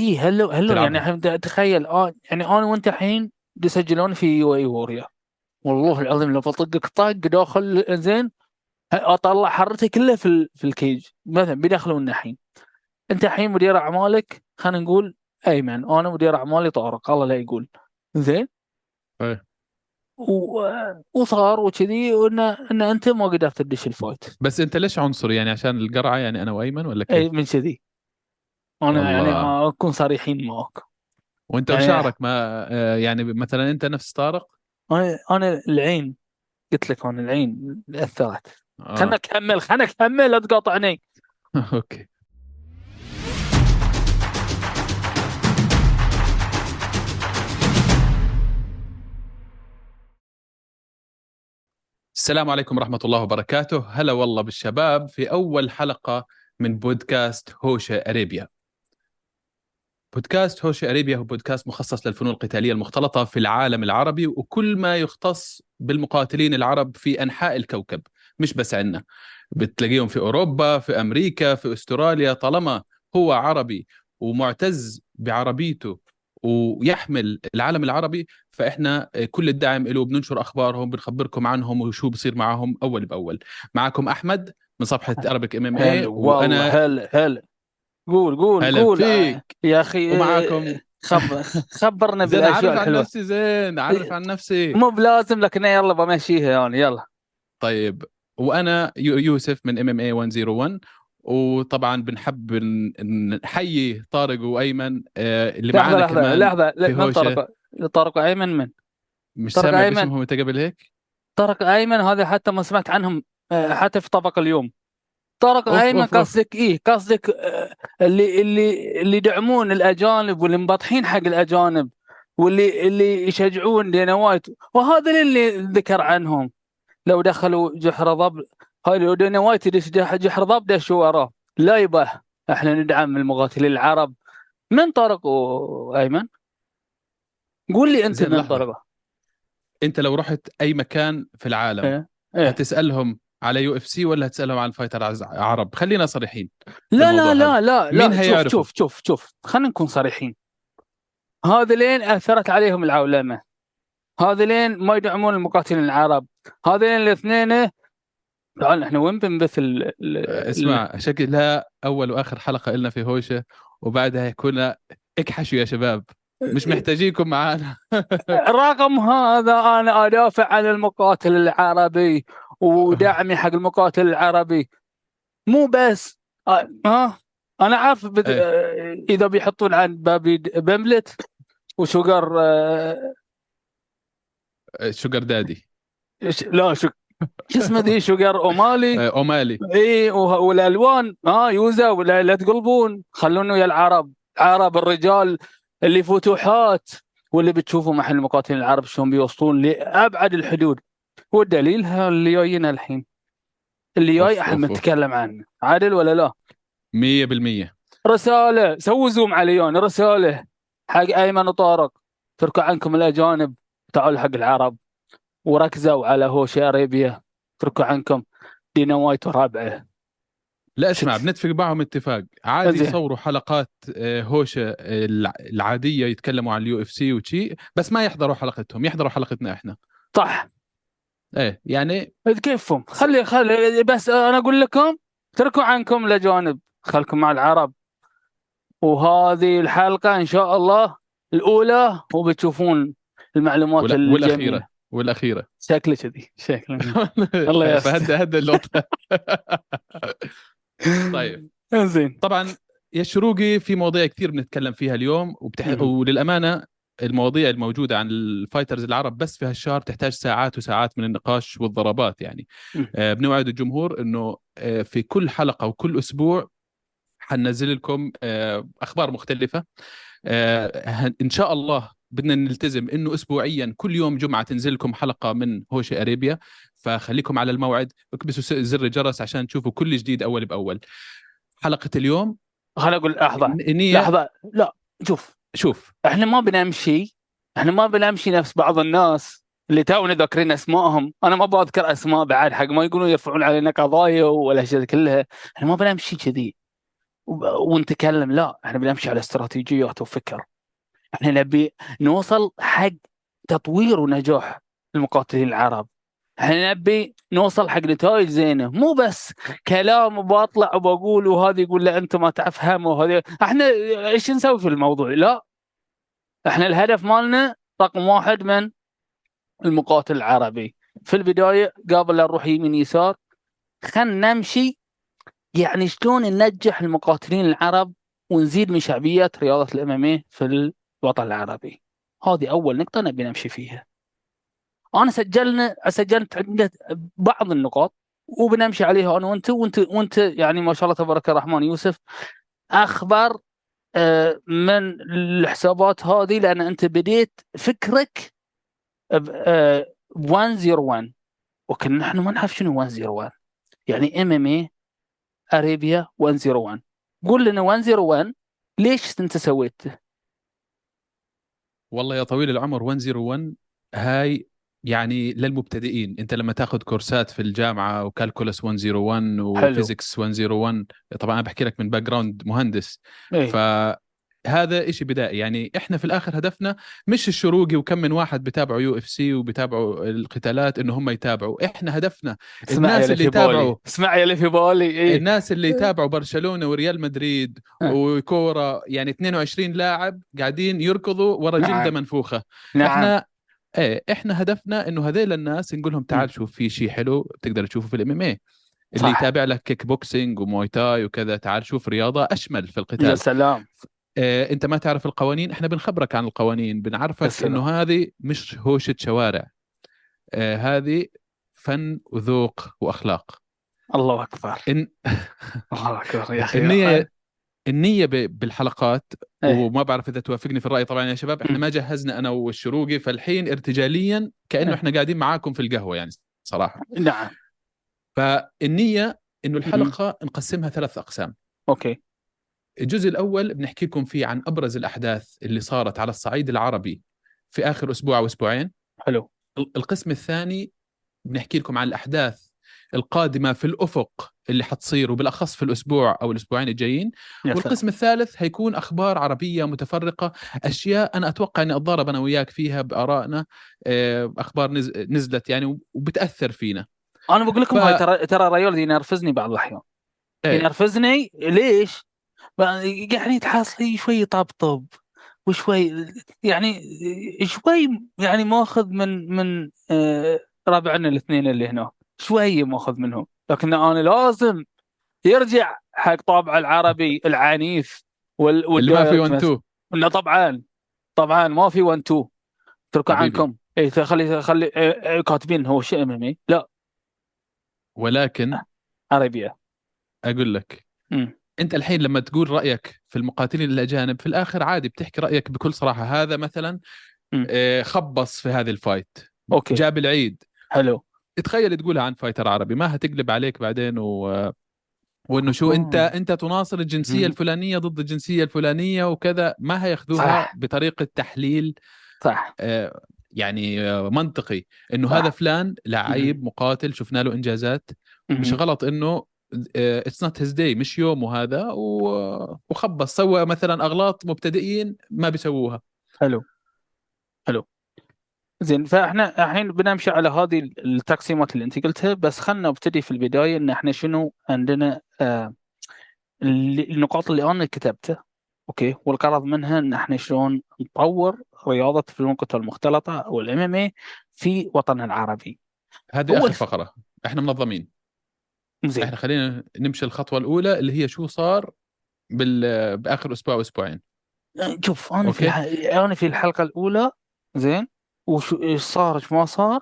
اي hello hello. يعني تخيل آه يعني أنا وأنت الحين بيسجلون في UAE Warriors. والله العظيم لو بطقك طق داخل زين أطلع حرتي كلها في ال- في ال cage. مثلا بيدخلون الحين. أنت الحين مدير أعمالك خلينا نقول ايمن أنا مدير أعمالي طارق الله لا يقول. زين إيه. و... وصار وكذي وان إن أنت ما قدرت تدش ال fight. بس أنت ليش عنصري؟ يعني عشان القرعة يعني أنا وأيمن ولا اي كيف؟ من كذي. أنا والله. يعني ما أكون صريحين معك. وأنت يعني- وشعرك ما آه، يعني مثلا أنت نفس طارق؟ أنا أنا العين. قلت لك أنا العين أثرت. آه. خلنا اكمل خلنا اكمل لا تقاطعني. أوكي. السلام عليكم ورحمة الله وبركاته. هلا والله بالشباب في أول حلقة من بودكاست هوشة أريبيا. بودكاست هوشة أريبيا هو بودكاست مخصص للفنون القتالية المختلطة في العالم العربي وكل ما يختص بالمقاتلين العرب في أنحاء الكوكب مش بس عندنا بتلاقيهم في أوروبا في أمريكا في أستراليا طالما هو عربي ومعتز بعربيته ويحمل العالم العربي فإحنا كل الدعم له بننشر أخبارهم بنخبركم عنهم وشو بصير معهم أول بأول. معكم أحمد من صفحة Arabic MMA وأنا هلا هلا. قول قول هلا قول. فيك. يا أخي ومعاكم. خب... خبرنا بالاشياء أعرف عن نفسي زين أعرف عن نفسي. مو بلازم لكن يلا بمشيها يعني يلا. طيب وأنا يو- يوسف من MMA 101 وطبعا بنحب نحيي طارق وأيمن آه، اللي لحظة معانا لحظة كمان لحظة. في من. طرق طارق؟ أيمن من؟ مش طارق سامع. اسمهم أنت قبل هيك؟ طارق أيمن هذا حتى ما سمعت عنهم آه، حتى في طبق اليوم. طارق ايمن. قصدك إيه قصدك آه، اللي اللي اللي يدعمون الأجانب واللي مبطحين حق الأجانب واللي اللي يشجعون Dana White وهذا اللي ذكر عنهم لو دخلوا جحر ضب هاي لو Dana White جحر ضب دشوا وراه لا يبه إحنا ندعم المقاتلين العرب من طارق وايمن قول لي أنت من. طارق أنت لو رحت أي مكان في العالم إيه. إيه. هتسألهم على UFC ولا هتسألهم عن fighter عرب؟ خلينا صريحين لا لا لا لا لا مين شوف؟ شوف شوف شوف خلينا نكون صريحين. هذا لين أثرت عليهم العولمة. هذا لين ما يدعمون المقاتلين العرب. هذين الاثنين تعال إحنا وين بنبث ال ال- اسمع شكلها أول وآخر حلقة لنا في هوشة وبعدها يكون اكحشوا يا شباب. مش محتاجينكم معانا. رغم هذا أنا أدافع عن المقاتل العربي. ودعمي حق المقاتل العربي. مو بس آه، ها؟ أنا عارف بد... إيه. آه، إذا بيحطون عن بابي بملت وشوجر آه، شوجر دادي. ش- لا شو شو اسمه ذي؟ Sugar O'Malley؟ آه، أومالي. اي والألوان ها؟ يوزا ولا لا تقلبون. خلونا ويا العرب. عرب الرجال اللي فتوحات واللي بتشوفوا محل المقاتلين العرب شلون بيوصلون لأبعد الحدود. والدليل ها اللي جاينا الحين. اللي جاي إحنا. بنتكلم عنه. عادل ولا لا؟ 100% رسالة سووا zoom عليون رسالة حق أيمن وطارق. تركوا عنكم الأجانب تعالوا حق العرب. وركزوا على هوشة Arabia تركوا عنكم. Dana White ورابعة. لا اسمع بنتفق معهم اتفاق. عادي. يصوروا حلقات آه، هوشه الع- العادية يتكلموا عن ال UFC وشي بس ما يحضروا حلقتهم يحضروا حلقتنا إحنا. صح. إيه يعني كيفهم؟ خلي خلي بس أنا أقول لكم تركوا عنكم الاجانب خلكم مع العرب. وهذه الحلقة إن شاء الله الأولى وبتشوفون المعلومات ولا- والأخيرة والأخيرة. شكله كذي شكله الله يستر. فهد هد اللقطه طيب. زين طبعا يا الشروقي في مواضيع كثير بنتكلم فيها اليوم وبتح... وللأمانة المواضيع الموجودة عن الفايترز العرب بس في هالشهر بتحتاج ساعات وساعات من النقاش والضربات يعني. آه بنوعد الجمهور إنه آه في كل حلقة وكل أسبوع حننزل لكم آه أخبار مختلفة. آه إن شاء الله بدنا نلتزم إنه اسبوعيا كل يوم جمعة تنزل لكم حلقة من هوشي أريبيا. فخليكم على الموعد اكبسوا زر الجرس عشان تشوفوا كل جديد أول بأول. حلقة اليوم خليني أقول لحظة. لحظة. لا شوف شوف إحنا ما بنمشي إحنا ما بنمشي نفس بعض الناس اللي تونا ذاكرين أسمائهم. أنا ما بذكر أسماء بعد حق ما يقولون يرفعون علينا قضايا ولا شيء كلها. إحنا ما بنمشي كذي. ونتكلم لا إحنا بنمشي على استراتيجيات وفكر. إحنا نبي نوصل حق تطوير ونجاح المقاتلين العرب. إحنا نبي نوصل حق نتائج زينة. مو بس كلام وبطلع وبقول وهذا يقول لا انت ما تفهم وهذا. إحنا إيش نسوي في الموضوع؟ لا. إحنا الهدف مالنا رقم واحد من المقاتل العربي. في البداية قبل لا نروح يمين يسار. خلينا نمشي. يعني شلون ننجح المقاتلين العرب ونزيد من شعبيه رياضة الام في الوطن العربي؟ هذه أول نقطة نبي نمشي فيها. أنا سجلنا سجلت عندنا بعض النقاط وبنمشي عليها أنا وأنت وانت وأنت يعني ما شاء الله تبارك الرحمن يوسف أخبر آه، من الحسابات هذه لأن أنت بديت فكرك ب آه، 101 وكنا نحن ما نعرف شنو 101 يعني MMA Arabia 101 قول لنا 101 ليش أنت سويته؟ والله يا طويل العمر 101 هاي يعني للمبتدئين أنت لما تاخذ كورسات في الجامعة و calculus 101 و physics 101 طبعا أنا بحكي لك من background مهندس. إيه. فهذا شيء بدائي. يعني إحنا في الآخر هدفنا مش الشروقي وكم من واحد بتابعوا UFC وبتابعوا القتالات إنه هم يتابعوا. إحنا هدفنا الناس اللي يتابعوا. اسمع يا اللي في بالي إيه. الناس اللي يتابعوا برشلونة وريال مدريد أه. وكورة يعني 22 لاعب قاعدين يركضوا ورا نعم. جلده منفوخة. نعم. إحنا إيه إحنا هدفنا إنه هذيل الناس نقول لهم. تعال شوف في شيء حلو بتقدر تشوفه في ال MMA اللي صح. يتابع لك kickboxing و Muay Thai وكذا تعال شوف رياضة أشمل في يا القتال سلام آه أنت ما تعرف القوانين إحنا بنخبرك عن القوانين يا بنعرفك. إنه هذه مش هوشة شوارع. آه هذه فن وذوق وأخلاق. الله أكبر. إن الله أكبر يا أخي. النية النية ب- بالحلقات إيه. وما بعرف إذا توافقني في الرأي طبعا يا شباب إحنا مم. ما جهزنا أنا والشروقي فالحين ارتجاليا كأنه إيه. إحنا قاعدين معاكم في القهوة يعني صراحة. نعم. فالنية إنه الحلقة نقسمها ثلاث أقسام. أوكي. الجزء الأول بنحكي لكم فيه عن أبرز الأحداث اللي صارت على الصعيد العربي في آخر أسبوع أو أسبوعين. حلو. ال- القسم الثاني بنحكي لكم عن الأحداث القادمة في الأفق اللي حتصير وبالأخص في الأسبوع أو الأسبوعين الجايين. والقسم الثالث هيكون أخبار عربية متفرقة أشياء أنا أتوقع إني أتضارب أنا وياك فيها بآرائنا آه، أخبار نز- نزلت يعني وبتأثر فينا. أنا بقول لكم ف- هاي ترى ترى الرجال ينرفزني بعض الأحيان. إيه. ينرفزني ليش؟ يعني تحصلي شوي طبطب وشوي يعني شوي يعني ماخذ من من آه، ربعنا الاثنين اللي هنا. شوي ماخذ منهم. لكن أنا لازم يرجع حق طابع العربي العنيف وال اللي ما في والدارج 1 2 لا طبعا طبعا ما في 1 2 اتركوا. عنكم. اي خلي خلي إيه، إيه، كاتبين هو شيء أمامي. لا. ولكن عربية. أقول لك. مم. أنت الحين لما تقول رأيك في المقاتلين الأجانب في الآخر عادي بتحكي رأيك بكل صراحة. هذا مثلا. آه، خبص في هذه ال fight. Okay. جاب العيد. حلو. تخيل تقولها عن fighter عربي ما هتقلب عليك بعدين و... وإنه شو آه. أنت انت تناصر الجنسية مم. الفلانية ضد الجنسية الفلانية وكذا ما هياخذوها صح. بطريقة تحليل صح آه، يعني آه، منطقي إنه صح. هذا فلان لعيب مقاتل شفنا له إنجازات مش. غلط إنه it's not his day مش يومه هذا و- وخبص سوى مثلا أغلاط مبتدئين ما بيسووها حلو زين فاحنا الحين بنمشي على هذه التقسيمات اللي انت قلتها بس خلنا نبتدي في البداية إن إحنا شنو عندنا آه النقاط اللي أنا كتبتها okay؟ والغرض منها إن إحنا شلون نطور رياضة فنون القتال المختلطة أو ال MMA في وطننا العربي. هذه آخر فقرة. إحنا منظمين. زين. إحنا خلينا نمشي الخطوة الأولى اللي هي شو صار بال... بآخر أسبوع واسبوعين شوف أنا في okay. الح... أنا في الحلقة الأولى زين؟ وش إيش صار؟ إيش ما صار؟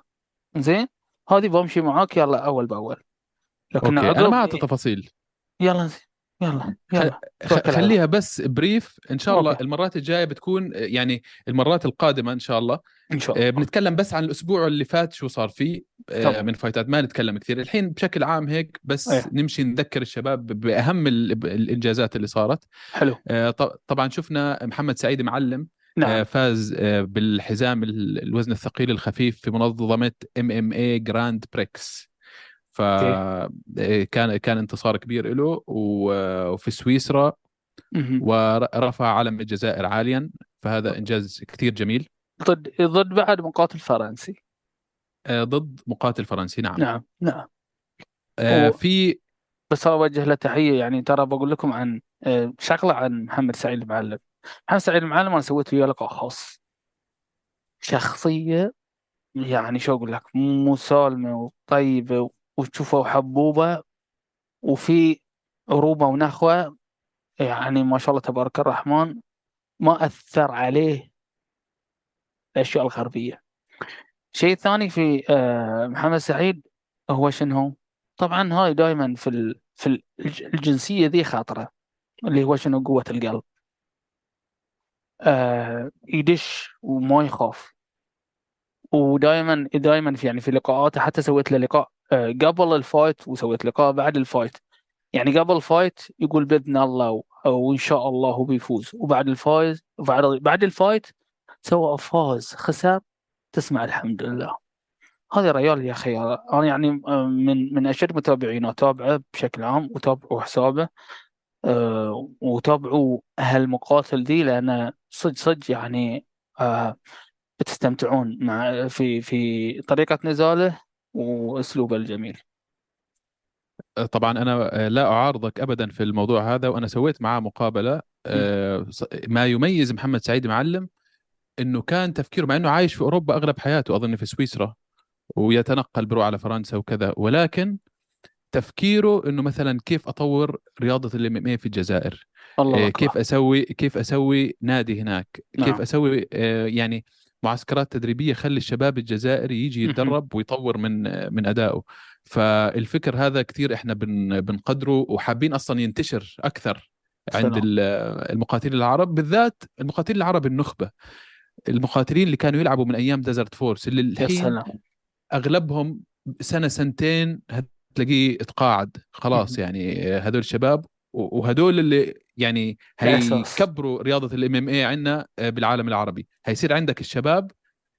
زين هذه بمشي معاك يلا أول بأول. لكن okay أنا ما أعطي تفاصيل. يلا زين يلا يلا. خليها بس brief إن شاء الله okay. المرات الجاية بتكون يعني المرات القادمة إن شاء الله. إن شاء آه، الله. بنتكلم بس عن الأسبوع اللي فات شو صار فيه. آه، تمام. من fight ات ما نتكلم كثير. الحين بشكل عام هيك بس أيه. نمشي نذكر الشباب بأهم ال- الإنجازات اللي صارت. حلو. آه، طبعا شفنا محمد سعيد معلم. آه، نعم. فاز آه، بالحزام ال- الوزن الثقيل الخفيف في منظمة MMA Grand Prix فكان كان انتصار كبير له وفي سويسرا. ورفع علم الجزائر عاليا. فهذا إنجاز كثير جميل. ضد ضد بعد مقاتل فرنسي. آه، ضد مقاتل فرنسي نعم. نعم نعم. آه، في بس أوجه له تحية يعني ترى بقول لكم عن آه، شغلة عن محمد سعيد المعلم. محمد سعيد المعلم أنا سويت وياه لقاء خاص. شخصية يعني شو أقول لك مسالمه وطيبة وتشوفه حبوبه وفي عروبة ونخوة يعني ما شاء الله تبارك الرحمن ما أثر عليه الأشياء الغربية. شيء ثاني في آه، محمد سعيد هو شنو؟ طبعا هاي دائما في. في ال- الجنسية ذي خاطرة اللي هو شنو؟ قوة القلب. يدش وما يخاف. ودائما دائما في يعني في لقاءاته حتى سويت له لقاء آه قبل ال fight وسويت لقاء بعد ال fight. يعني قبل ال fight يقول بإذن الله وان شاء الله هو بيفوز. وبعد ال fight وبعد بعد ال fight سواء فاز خسر تسمع الحمد لله. هذا ريال يا أخي. أنا يعني آه، من من أشد متابعين اتابعه بشكل عام وتابعوا حسابه. آه، وتابعوا هالمقاتل دي لأن صدق صدق يعني آه، بتستمتعون مع في في طريقة نزاله وأسلوبه الجميل. طبعا أنا لا أعارضك ابدا في الموضوع هذا وأنا سويت معاه مقابلة آه، ما يميز محمد سعيد معلم إنه كان تفكيره مع إنه عايش في أوروبا أغلب حياته أظن في سويسرا ويتنقل بروح على فرنسا وكذا ولكن تفكيره إنه مثلا كيف أطور رياضة ال MMA في الجزائر الله إيه، أكبر كيف أسوي كيف أسوي نادي هناك نعم. كيف أسوي آه، يعني معسكرات تدريبية خلي الشباب الجزائري يجي. يتدرب ويطور من من أدائه فالفكر هذا كثير إحنا بن بنقدره وحابين أصلا ينتشر أكثر عند سلام. ال- المقاتلين العرب بالذات المقاتلين العرب النخبة المقاتلين اللي كانوا يلعبوا من أيام Desert Force اللي الحين أغلبهم سنة سنتين هتلاقيه اتقاعد خلاص. يعني هدول الشباب و- وهدول اللي يعني. هيكبروا رياضة ال MMA عندنا بالعالم العربي هيصير عندك الشباب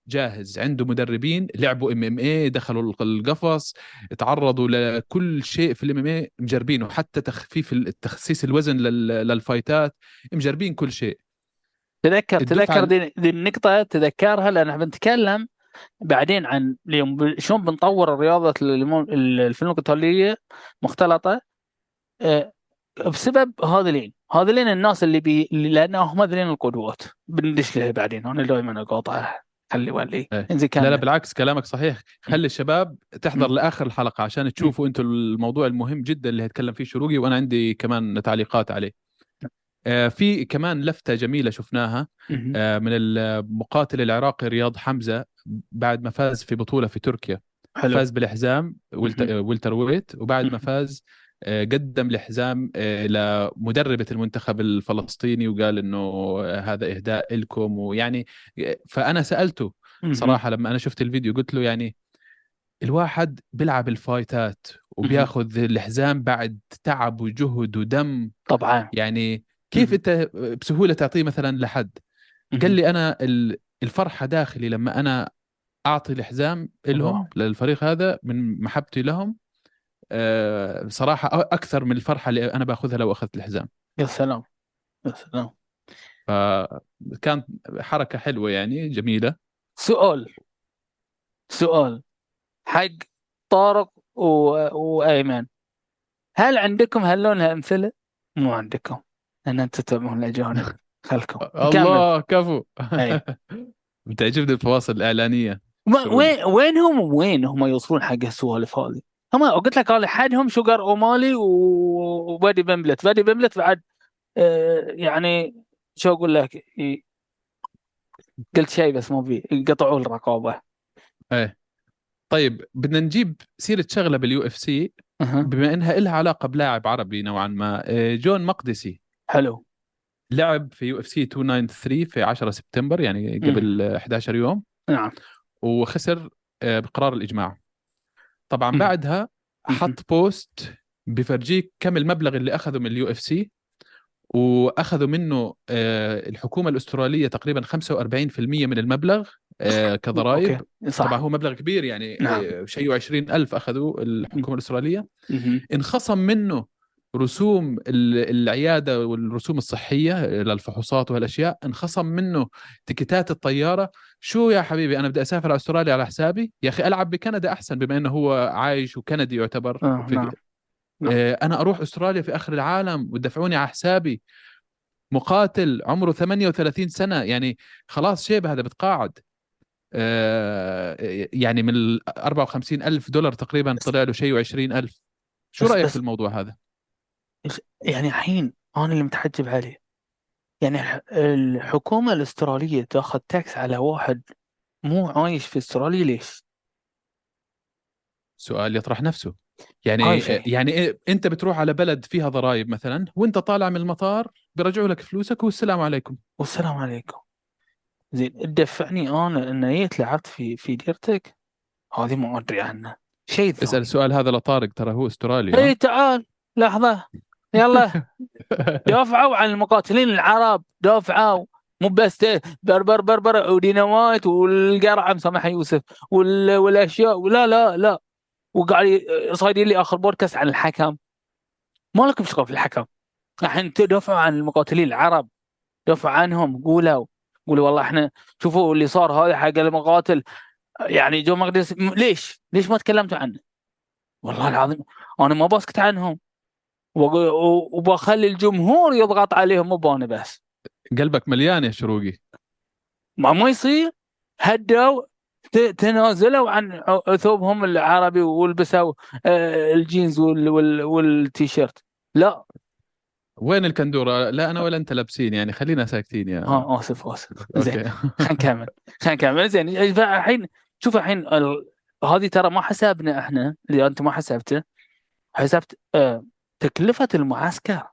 جاهز عنده مدربين لعبوا MMA دخلوا القفص تعرضوا لكل شيء في ال MMA مجربينه حتى تخفيف التخسيس الوزن لل- لل fight ات مجربين كل شيء تذكر تذكر دي, دي النقطة تذكرها لأن إحنا بنتكلم بعدين عن اليوم شلون بنطور الم- الفنون القتالية مختلطة؟ آه، بسبب هذولين هذولين الناس اللي بي لأنهم هذولين القدوات. بندش لها بعدين. أنا دائما أقاطعها خلي ولي إيه. إنزين لا لا كمل بالعكس كلامك صحيح. خلي الشباب تحضر. لآخر الحلقة عشان تشوفوا أنتم الموضوع المهم جدا اللي هيتكلم فيه شروقي وأنا عندي كمان تعليقات عليه. في كمان لفتة جميلة شفناها. آه، من المقاتل العراقي رياض حمزة بعد ما فاز في بطولة في تركيا حلو فاز بالحزام. ولتر ويت وبعد ما. فاز آه، قدم الحزام آه، لمدربة المنتخب الفلسطيني وقال إنه آه، هذا إهداء لكم ويعني آه، فأنا سألته. صراحة لما أنا شفت الفيديو قلت له يعني الواحد بيلعب الفايتات وبياخذ الحزام بعد تعب وجهد ودم طبعا يعني كيف. أنت بسهولة تعطيه مثلا لحد قال. لي أنا ال- الفرحة داخلي لما أنا أعطي الحزام لهم. للفريق هذا من محبتي لهم آه، صراحة أكثر من الفرحة اللي أنا بأخذها لو أخذت الحزام يا سلام يا سلام فكانت حركة حلوة يعني جميلة سؤال سؤال حق طارق و... وأيمن هل عندكم هاللون امثله؟ مو عندكم لأن أنتم تتابعون الاجانب خلكم. الله كفو. بتعجبني الفواصل الإعلانية. ما شغل. وين وينهم؟ وين هم يوصلون حق السوالف هذه؟ هم قلت لك أنا حدهم Sugar O'Malley و Paddy Pimblett، Paddy Pimblett بعد آه، يعني شو أقول لك؟ قلت شيء بس مو بي قطعوا الرقابة. إيه. طيب بدنا نجيب سيرة شغلة بال UFC. بما إنها لها علاقة بلاعب عربي نوعا ما إيه، جون مقدسي. حلو لعب في UFC 293 في 10 سبتمبر يعني قبل 11 يوم نعم وخسر آه، بقرار الإجماع طبعا مم. بعدها. حط post بفرجيك كم المبلغ اللي أخذه من ال UFC وأخذوا منه آه، الحكومة الأسترالية تقريبا 45% من المبلغ آه، كضرائب طبعا هو مبلغ كبير يعني نعم. شيء وعشرين ألف أخذوا الحكومة الأسترالية مهم. انخصم منه رسوم ال- العيادة والرسوم الصحية للفحوصات وهالأشياء انخصم منه تكتات الطيارة. شو يا حبيبي أنا بدي أسافر على أستراليا على حسابي؟ يا أخي ألعب بكندا أحسن بما أنه هو عايش وكندي يعتبر. آه في- نعم. نعم. آه، أنا أروح أستراليا في آخر العالم ودفعوني على حسابي. مقاتل عمره 38 سنة. يعني خلاص شيبة هذا بتقاعد. آه، يعني من ال 54 ألف دولار تقريبا طلع له شيء و20 ألف. شو بس- رأيك بس- في الموضوع هذا؟ يعني الحين أنا اللي متحجب عليه. يعني الح- الحكومة الأسترالية تأخذ تاكس على واحد مو عايش في أستراليا ليش؟ سؤال يطرح نفسه. يعني هاي شيء. يعني إيه- أنت بتروح على بلد فيها ضرائب مثلا وأنت طالع من المطار بيرجعوا لك فلوسك والسلام عليكم. والسلام عليكم. زين تدفعني أنا ان جيت لعبت في في ديرتك؟ هذه ما أدري عنها شيء اسأل ثاني. السؤال هذا لطارق ترى هو أسترالي اي تعال لحظة. يلا. دافعوا عن المقاتلين العرب. دافعوا. مو بس بربر بربر وديناميت والقرعة مسامح يوسف وال- والأشياء. لا لا لا. وقاعد صايرين لي آخر بودكاست عن الحكم. ما لكم شغل في الحكم. الحين تدافعوا عن المقاتلين العرب. دافعوا عنهم. قولوا. قولوا والله إحنا شوفوا اللي صار هذا حق المقاتل. يعني جو مقدس ليش؟ ليش ما تكلمتوا عنه؟ والله العظيم أنا ما بسكت عنهم. وبخلي الجمهور يضغط عليهم مو بانا بس. قلبك مليان يا شروقي. ما ما يصير. هدوا تنازلوا عن ثوبهم العربي ولبسوا آه، الجينز وال- وال- والتيشيرت. لا. وين الكندوره لا أنا ولا أنت لابسين يعني خلينا ساكتين يا ها آسف آسف. زين خلينا نكمل. خلينا نكمل. زين الحين شوف الحين ال- هذه ترى ما حسبنا إحنا اللي أنت ما حسبته. حسبت آه، تكلفة المعسكر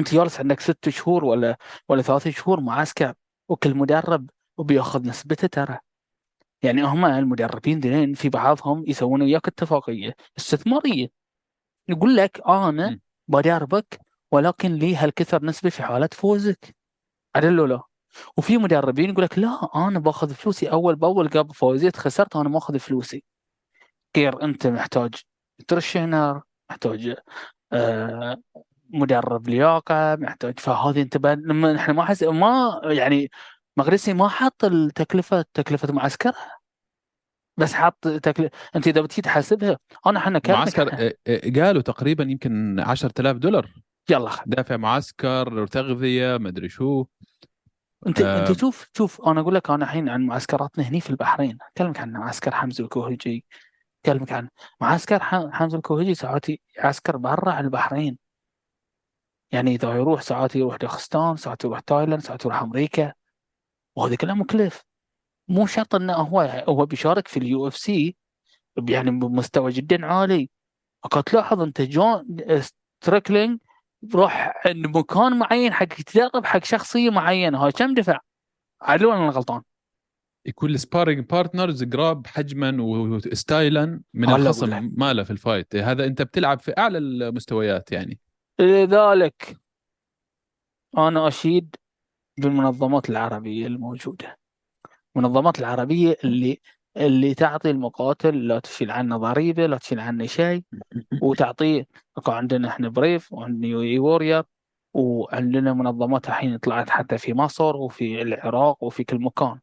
أنت جالس عندك ست شهور ولا ولا ثلاث شهور معسكر وكل مدرب وبيأخذ نسبته ترى. يعني هم المدربين ذلين في بعضهم يسوون وياك اتفاقية استثمارية. يقول لك أنا. بدربك ولكن لي هالكثر نسبة في حالة فوزك. عدل ولا لا. وفي مدربين يقول لك لا أنا باخذ فلوسي أول بأول قبل فوزيت خسرت أنا ما اخذ فلوسي. غير أنت محتاج ترشنر محتاج مدرب لياقة محتاج فهذه انت لما إحنا ما حس ما يعني مغرسي ما حط التكلفة تكلفه معسكرها بس حط تكلفه انت إذا بتجي تحاسبها أنا إحنا معسكر آه، آه، قالوا تقريبا يمكن 10000 دولار. يلا. دافع معسكر تغذية مدري شو. انت آه. انت شوف شوف أنا أقول لك أنا الحين عن معسكراتنا هني في البحرين. أكلمك عن معسكر حمزة الكوهجي أكلمك عن معسكر ح- حمزه الكوهجي ساعات يعسكر برا البحرين يعني إذا يروح ساعات يروح داغستان ساعات يروح تايلاند ساعات يروح أمريكا وهذا كله مكلف مو شرط إنه هو هو بيشارك في ال UFC يعني بمستوى جدا عالي وقد تلاحظ أنت Sean Strickland روح عند مكان معين حق يتدرب حق شخصية معينة هاي كم دفع؟ عدل ولا أنا غلطان؟ يكون ال sparring partners قراب حجما وستايلا من الخصم. ماله في ال fight هذا أنت بتلعب في أعلى المستويات يعني. لذلك أنا أشيد بالمنظمات العربية الموجودة. المنظمات العربية اللي اللي تعطي المقاتل لا تشيل عنه ضريبة لا تشيل عنه شيء وتعطيه عندنا إحنا BRAVE وعندنا UAE Warriors وعندنا منظمات الحين طلعت حتى في مصر وفي العراق وفي كل مكان.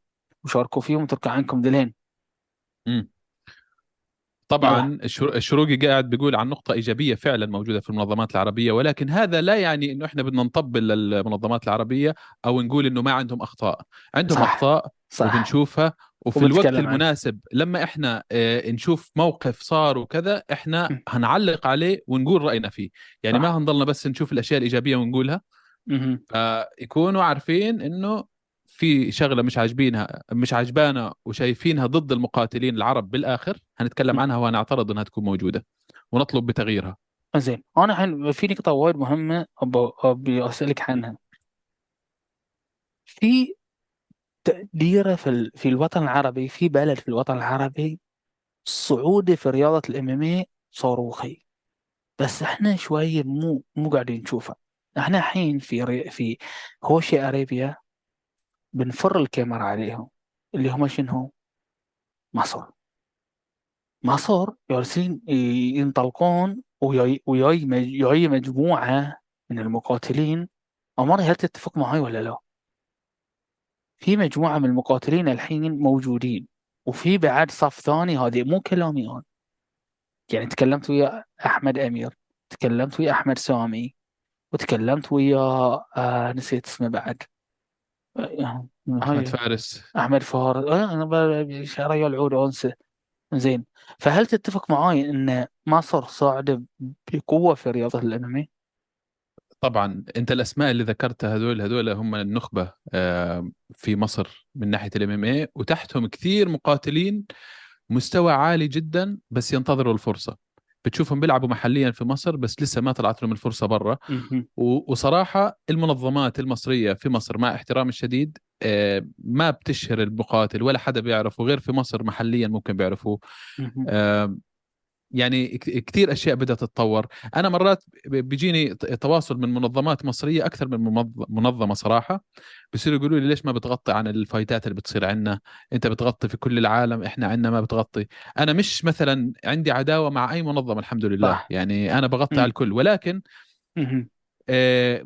وشاركوا فيهم تركع عنكم ذلين مم. طبعا الشرو- الشروقي قاعد بيقول عن نقطة إيجابية فعلا موجودة في المنظمات العربية ولكن هذا لا يعني إنه إحنا بدنا نطبل للمنظمات العربية أو نقول إنه ما عندهم أخطاء عندهم صح. أخطاء صح وبنشوفها وفي الوقت عنها. المناسب لما إحنا آه، نشوف موقف صار وكذا إحنا م. هنعلق عليه ونقول رأينا فيه يعني صح. ما هنضلنا بس نشوف الأشياء الإيجابية ونقولها. فيكونوا عارفين إنه في شغلة مش عاجبينها مش عجبانا وشايفينها ضد المقاتلين العرب بالآخر هنتكلم عنها وهنعترض إنها تكون موجودة ونطلب بتغييرها. زين أنا الحين في نقطة وايد مهمة أبي أسألك عنها. في تقديرة في ال... في الوطن العربي في بلد في الوطن العربي صعودة في رياضة الام إم اي صاروخي. بس إحنا شوية مو مو قاعدين نشوفه إحنا الحين في ري... في هوشي أريبيا بنفر الكاميرا عليهم اللي هم شنو؟ مصر مصر جالسين ينطلقون وياي وياي مجموعة من المقاتلين عمر هل تتفق معي ولا لا؟ في مجموعة من المقاتلين الحين موجودين وفي بعد صف ثاني هذه مو كلامي أنا يعني تكلمت ويا أحمد أمير تكلمت ويا أحمد سامي وتكلمت ويا آه نسيت اسمه بعد أحمد فارس. أحمد فارس آه أنا ريال العود انسى زين. فهل تتفق معاي إن مصر صاعدة بقوة في رياضة الأنمي؟ طبعا. أنت الأسماء اللي ذكرتها هذول هذول هم النخبة آه، في مصر من ناحية الام إم اي وتحتهم كثير مقاتلين مستوى عالي جدا بس ينتظروا الفرصة. بتشوفهم بيلعبوا محليا في مصر بس لسه ما طلعت لهم الفرصة برا. وصراحة المنظمات المصرية في مصر مع احترامي الشديد آه، ما بتشهر المقاتل ولا حدا بيعرفه غير في مصر محليا ممكن بيعرفوه. يعني كثير أشياء بدأت تتطور. أنا مرات بيجيني تواصل من منظمات مصرية أكثر من منظمة صراحة. بصيروا يقولوا لي ليش ما بتغطي عن الفايتات اللي بتصير عندنا أنت بتغطي في كل العالم إحنا عندنا ما بتغطي. أنا مش مثلا عندي عداوة مع أي منظمة الحمد لله. صح. يعني أنا بغطي على الكل. ولكن آه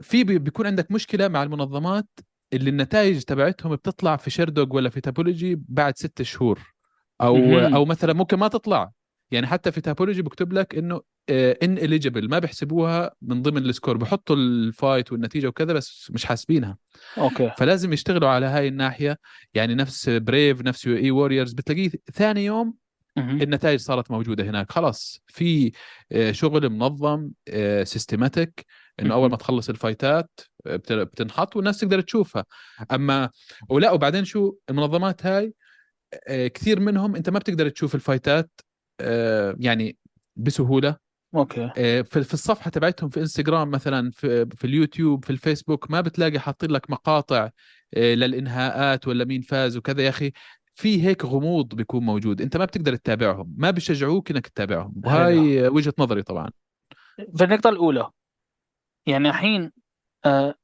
في بيكون عندك مشكلة مع المنظمات اللي النتائج تبعتهم بتطلع في Sherdog ولا في Tapology بعد ست شهور. أو أو مثلا ممكن ما تطلع. يعني حتى في Tapology بكتب لك إنه in آه، eligible ما بيحسبوها من ضمن ال score بحطوا ال fight والنتيجة وكذا بس مش حاسبينها. okay. فلازم يشتغلوا على هاي الناحية يعني نفس BRAVE نفس UAE Warriors بتلاقيه ثاني يوم النتائج صارت موجودة هناك. خلاص في آه، شغل منظم systematic آه، إنه أول ما تخلص ال fight ات بتنحط والناس تقدر تشوفها. أما ولا وبعدين شو؟ المنظمات هاي كثير منهم أنت ما بتقدر تشوف ال fight ات يعني بسهولة. okay. آه، في الصفحة تبعتهم في انستغرام مثلا في, في اليوتيوب في الفيسبوك ما بتلاقي حاطين لك مقاطع آه، للإنهاءات ولا مين فاز وكذا يا أخي. في هيك غموض بيكون موجود. أنت ما بتقدر تتابعهم. ما بيشجعوك إنك تتابعهم. وهاي وجهة نظري طبعا. في النقطة الأولى يعني الحين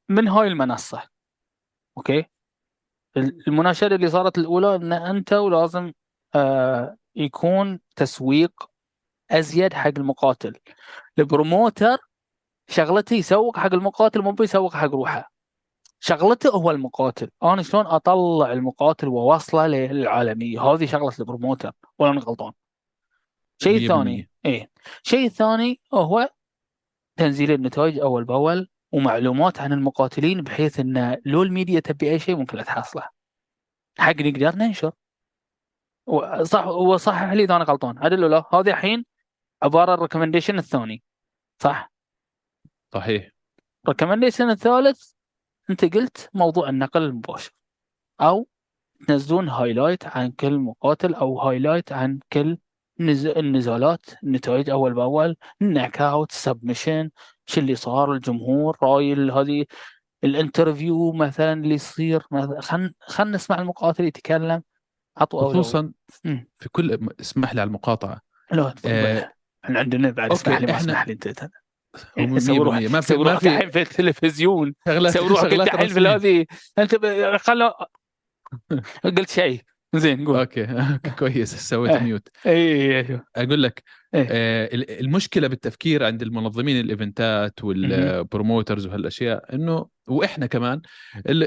من هاي المنصة؟ okay. المناشده اللي صارت الأولى إن أنت ولازم يكون تسويق أزيد حق المقاتل. ال promoter شغلته يسوق حق المقاتل مو بيسوق حق روحه. شغلته هو المقاتل. أنا شلون أطلع المقاتل وأوصله للعالمية؟ هذه شغلة ال promoter ولا أنا غلطان. شيء ثاني إيه. شيء ثاني هو تنزيل النتائج أول بأول ومعلومات عن المقاتلين بحيث إن لو الميديا تبي أي شيء ممكن تحصله. حق نقدر ننشر. صح وصحح لي إذا أنا غلطان. عدل ولا هذه الحين عباره ال recommendation الثاني. صح؟ صحيح. ال recommendation الثالث أنت قلت موضوع النقل المباشر. أو تنزلون highlight عن كل مقاتل أو highlight عن كل النزالات. النتائج أول بأول. ال knockout submission شو اللي صار؟ الجمهور رأي هذه ال interview مثلا اللي يصير خلينا خلينا نسمع المقاتل يتكلم. عطوا خصوصا في كل اسمح لي على المقاطعة. لا آه إحنا عندنا بعد اسمح لي اسمح لي انت ما في ما في في التلفزيون. سوي روحك الحين في هذه انت خلوا قلت شيء. زين قول. okay كويس. سويت mute اي أيوه. أقول لك آه المشكلة بالتفكير عند المنظمين ال event ات وال promoters وهالأشياء إنه وإحنا كمان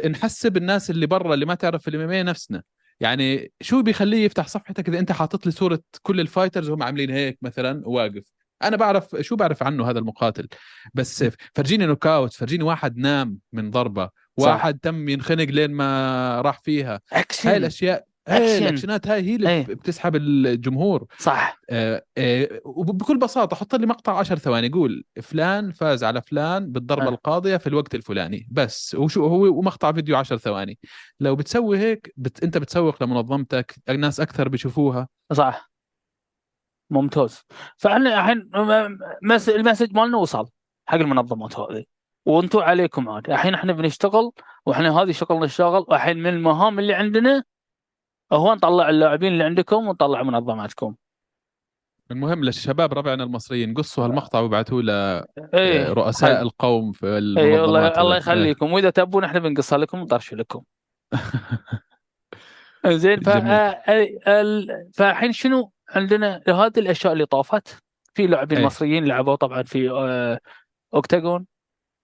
نحسب الناس اللي برا اللي ما تعرف ال M نفسنا. يعني شو بيخليه يفتح صفحتك إذا أنت حاطط لي صورة كل ال fighters وهم عاملين هيك مثلا؟ واقف. أنا بعرف شو بعرف عنه هذا المقاتل. بس فرجيني knockout فرجيني واحد نام من ضربة واحد صح. تم ينخنق لين ما راح فيها. أكشن. هاي الأشياء إيه الأكشنات هاي هي اللي إيه. بتسحب الجمهور. صح. آه آه وبكل بساطة حط لي مقطع 10 ثواني قول فلان فاز على فلان بالضربة آه. القاضية في الوقت الفلاني. بس وشو هو ومقطع فيديو 10 ثواني. لو بتسوي هيك بت... أنت بتسوق لمنظمتك الناس أكثر بيشوفوها. صح. ممتاز. فإحنا الحين المسج مالنا وصل حق المنظمات هذه. وأنتم عليكم عاد. الحين إحنا بنشتغل وإحنا هذه شغلنا الشاغل. والحين من المهام اللي عندنا هو نطلع اللاعبين اللي عندكم ونطلع منظماتكم. المهم للشباب ربعنا المصريين قصوا هالمقطع وابعثوه لرؤساء آه، إيه القوم في المنظمات اي الله, الله يخليكم. وإذا تبون إحنا بنقصها لكم ونطرش لكم. زين. آه، ال- فالحين شنو عندنا؟ هذه الأشياء اللي طافت. في لاعبين إيه. مصريين لعبوا طبعا في آه، Octagon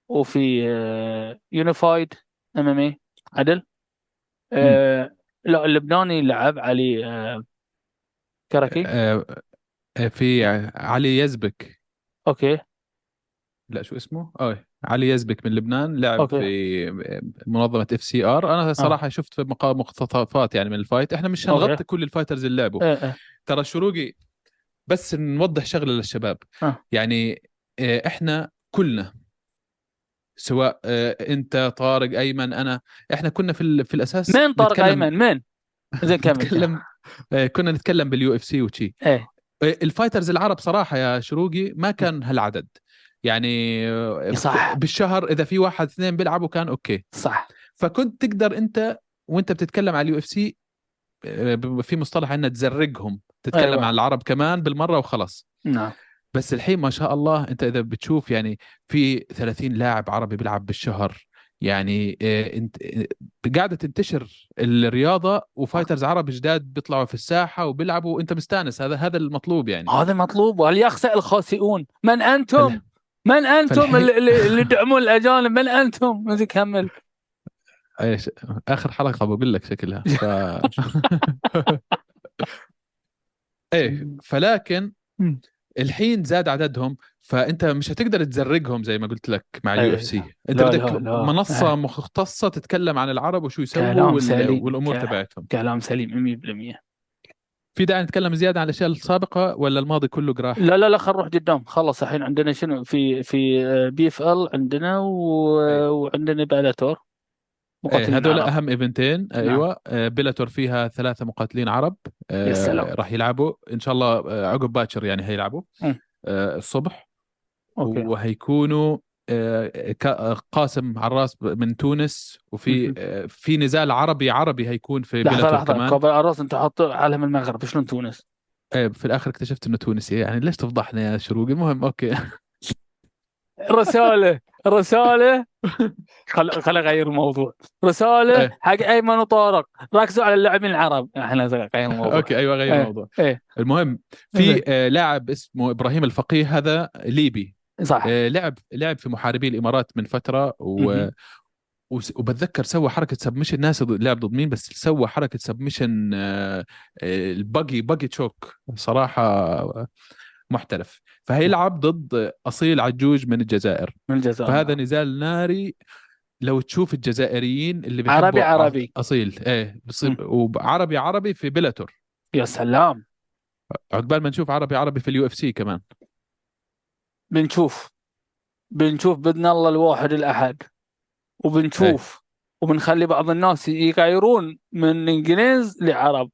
وفي آه، Unified MMA عدل؟ آه، لا اللبناني لعب علي آه، كراكي. آه، آه، في علي يزبك. okay. لا شو اسمه؟ آه علي يزبك من لبنان لعب okay. في منظمة FCR. أنا صراحة شفت في مقا- مقتطفات يعني من ال fight. إحنا مش. هنغطي كل ال fighters اللي لعبوا. آه، آه، ترى الشروقي بس نوضح شغلة للشباب. آه. يعني آه، إحنا كلنا سواء آه، انت طارق ايمن أنا. إحنا كنا في في الأساس مين طارق نتكلم- أيمن؟ مين؟ زين كمل. نتكلم آه، كنا نتكلم بال UFC وشي. إيه. آه، ال fighters العرب صراحة يا شروقي ما كان هالعدد. يعني صح. بالشهر إذا في واحد اثنين بيلعبوا كان okay. صح. فكنت تقدر أنت وأنت بتتكلم على ال UFC في مصطلح ان تزرقهم. تتكلم أيوة. عن العرب كمان بالمرة وخلاص. نعم. بس الحين ما شاء الله انت اذا بتشوف يعني في 30 لاعب عربي بيلعب بالشهر يعني آه، انت آه، قاعدة تنتشر الرياضة و fighters عرب جداد بيطلعوا في الساحة وبيلعبوا وانت مستانس هذا هذا المطلوب يعني. هذا مطلوب وليخسأ الخاسئون. من أنتم؟ من أنتم اللي, تدعمون الأجانب؟ من أنتم؟ كمل إيش آخر حلقة بقول لك شكلها. ف... إيه فلكن. الحين زاد عددهم فأنت مش هتقدر تزرقهم زي ما قلت لك مع أيه. ال UFC أنت لا، بدك لا، لا. منصة أه. مختصة تتكلم عن العرب وشو يسووا وال... والأمور كلام. تبعتهم كلام سليم 100% في داعي نتكلم زيادة عن الأشياء السابقة ولا الماضي كله قراح لا لا لا خل نروح قدام خلص الحين عندنا شنو في في PFL عندنا و... أيه. وعندنا Bellator إيه مقاتلين هذول عرب. أهم event ين. أيوه. آه، Bellator فيها ثلاثة مقاتلين عرب. آه، يا سلام. راح يلعبوا. إن شاء الله آه، عقب باكر يعني هيلعبوا. الصبح. okay. وهيكونوا قاسم عراس من تونس. وفي في نزال عربي عربي هيكون في لحظة Bellator لحظة. كمان. قبل الرأس أنت حط علم المغرب. شلون تونس؟ آه، في الآخر اكتشفت إنه تونسي. يعني ليش تفضحنا يا شروقي؟ المهم أوكي. رسالة رسالة. خل خل أغير الموضوع. رسالة إيه. حق أيمن وطارق. ركزوا على اللاعبين العرب. إحنا غير الموضوع. okay أيوه غير إيه. الموضوع. إيه. المهم. في آه، لاعب اسمه إبراهيم الفقيه هذا ليبي. صح. آه، لعب لعب في محاربي الإمارات من فترة و وبتذكر سوى حركة submission ناس لعب ضد مين؟ بس سوى حركة submission الباجي باجي choke. صراحة آه، محترف. فهيلعب ضد أصيل عجوج من الجزائر. من الجزائر. فهذا نزال ناري لو تشوف الجزائريين اللي بيحبوا عربي عربي. أصيل. إيه بصير وعربي عربي في Bellator يا سلام. عقبال ما نشوف عربي عربي في ال UFC كمان. بنشوف. بنشوف بإذن الله الواحد الأحد. وبنشوف. وبنخلي بعض الناس يغيرون من إنجليز لعرب.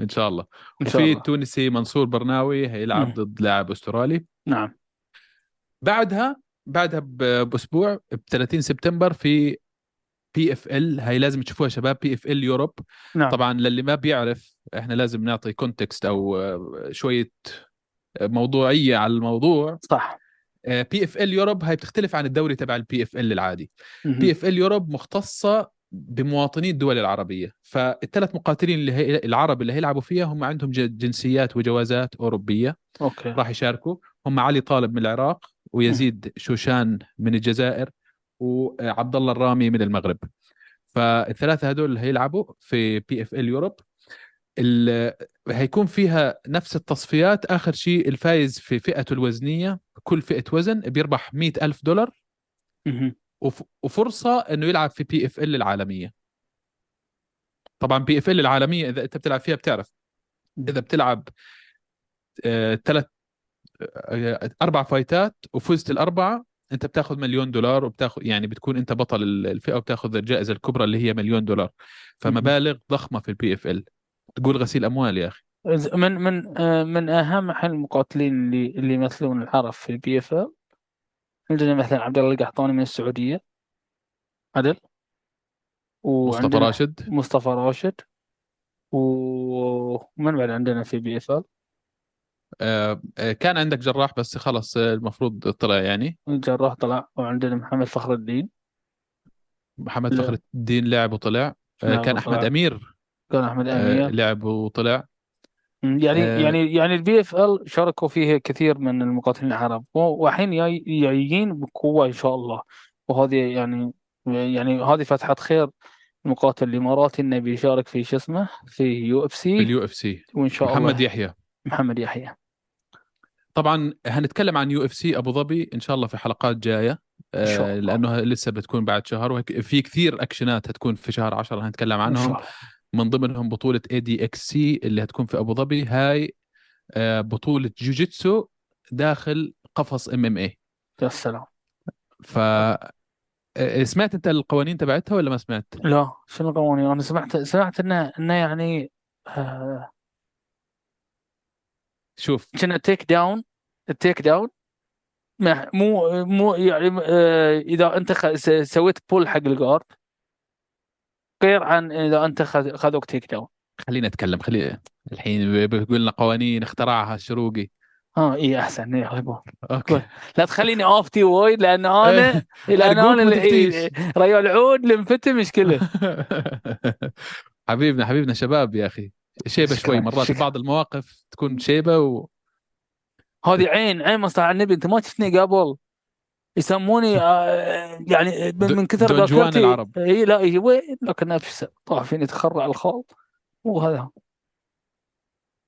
إن شاء الله. إن شاء وفي التونسي منصور برناوي هيلعب. ضد لاعب أسترالي. نعم. بعدها بعدها بأسبوع ب 30 سبتمبر في PFL هاي لازم تشوفوها شباب PFL Europe نعم. طبعا للي ما بيعرف إحنا لازم نعطي context أو آه، شوية موضوعية على الموضوع. صح. PFL Europe هاي بتختلف عن الدوري تبع ال PFL العادي. PFL Europe مختصة بمواطني الدول العربية. فالثلاث مقاتلين اللي هي العرب اللي هيلعبوا فيها هم عندهم جنسيات وجوازات أوروبية. okay. راح يشاركوا. هم علي طالب من العراق ويزيد شوشان من الجزائر وعبد الله الرامي من المغرب. فالثلاثة هدول هيلعبوا في PFL Europe ال- هيكون فيها نفس التصفيات. آخر شيء الفايز في فئته الوزنية كل فئة وزن بيربح مئة ألف دولار. وف- وفرصة إنه يلعب في بي اف ال العالمية. طبعا بي اف ال العالمية إذا أنت بتلعب فيها بتعرف. إذا بتلعب ثلاث أربع فايتات وفزت الأربعة أنت بتاخذ مليون دولار وبتاخذ يعني بتكون أنت بطل ال- الفئة وبتاخذ الجائزة الكبرى اللي هي مليون دولار. فمبالغ ضخمة في ال PFL تقول غسيل أموال يا أخي. من من آه، من أهم المقاتلين اللي اللي يمثلون العرب في ال PFL عندنا مثلا عبد الله القحطاني من السعودية عدل. مصطفى وعندنا راشد. مصطفى راشد. ومن بعد عندنا في بي اف ال آه، آه، كان عندك جراح بس خلص آه، المفروض طلع يعني. الجراح طلع. وعندنا محمد فخر الدين. محمد لا. فخر الدين لعب وطلع. آه، كان أحمد طلع. أمير. كان أحمد آه، أمير. لعب وطلع. يعني آه. يعني يعني ال PFL شاركوا فيه كثير من المقاتلين العرب جاي- جايين بقوة إن شاء الله. وهذه يعني يعني هذه فتحه خير المقاتل الاماراتي إنه بيشارك في شو اسمه في UFC اليو إف سي. وإن شاء محمد الله. يحيى. محمد يحيى. طبعا هنتكلم عن يو إف سي أبو ظبي إن شاء الله في حلقات جاية إن شاء آه، الله. لأنه لسه بتكون بعد شهر وفي كثير أكشنات هتكون في شهر 10 هنتكلم إن عنهم. شاء الله. من ضمنهم بطولة ADXC اللي هتكون في أبو ظبي. هاي آه، بطولة جوجيتسو داخل قفص MMA يا سلام. ف آه، سمعت أنت القوانين تبعتها ولا ما سمعت؟ لا شنو القوانين؟ أنا سمعت سمعت انه انه يعني آه، شوف. كنا تيك داون التيك داون مو مو يعني آه، إذا أنت خ- سويت بول حق الجارد غير عن إذا أنت خذ- خذوك تيك خلينا نتكلم خلي الحين بيقول لنا قوانين اخترعها الشروقي آه إي أحسن إيه يا أوكي. لا تخليني افتي وايد لأن أنا لأن أرجوك أنا إيه،. ريال عود لمفتي مشكلة. حبيبنا حبيبنا شباب يا أخي. شيبة شوي مرات شكراً. بعض المواقف تكون شيبة و... هذه عين عين مصطفى النبي أنت ما شفتني قبل. يسموني آه، يعني من كثر ذاكرتي العرب. إي لا وين لكن نفس طاح فيني تخرع الخال وهذا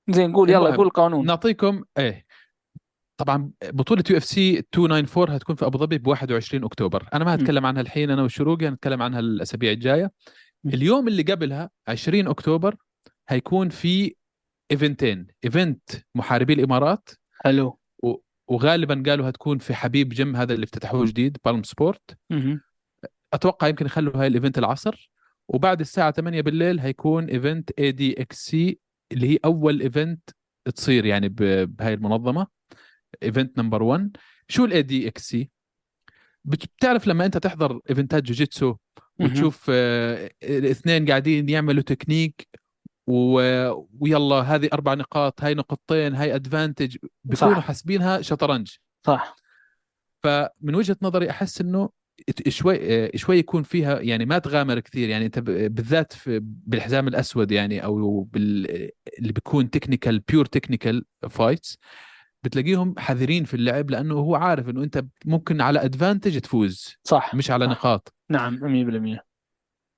زين قول يلا قول القانون نعطيكم إيه. طبعا بطولة UFC 294 هتكون في أبو ظبي ب 21 أكتوبر. أنا ما هتكلم عنها الحين أنا والشروقي هنتكلم عنها الأسابيع الجاية. اليوم اللي قبلها 20 أكتوبر هيكون في إيفنتين. event محاربي الإمارات. حلو. وغالبا قالوا هتكون في حبيب جيم هذا اللي افتتحوه جديد Palm Sports. أتوقع يمكن يخلوا هاي ال event العصر وبعد الساعة 8 بالليل هيكون event ADXC اللي هي أول event تصير يعني بهاي المنظمة. event number 1 شو ال ADXC بتعرف لما أنت تحضر ايفنتات جوجيتسو. وتشوف آه، الاثنين قاعدين يعملوا تكنيك و... ويلا هذه أربع نقاط هاي نقطتين هاي advantage بيكونوا صح. حاسبينها شطرنج. صح. فمن وجهة نظري أحس إنه شوي شوي يكون فيها يعني ما تغامر كثير. يعني أنت بالذات في بالحزام الأسود يعني أو بال اللي بيكون technical pure technical fights بتلاقيهم حذرين في اللعب لأنه هو عارف إنه أنت ممكن على advantage تفوز. صح. مش على صح. نقاط. نعم 100%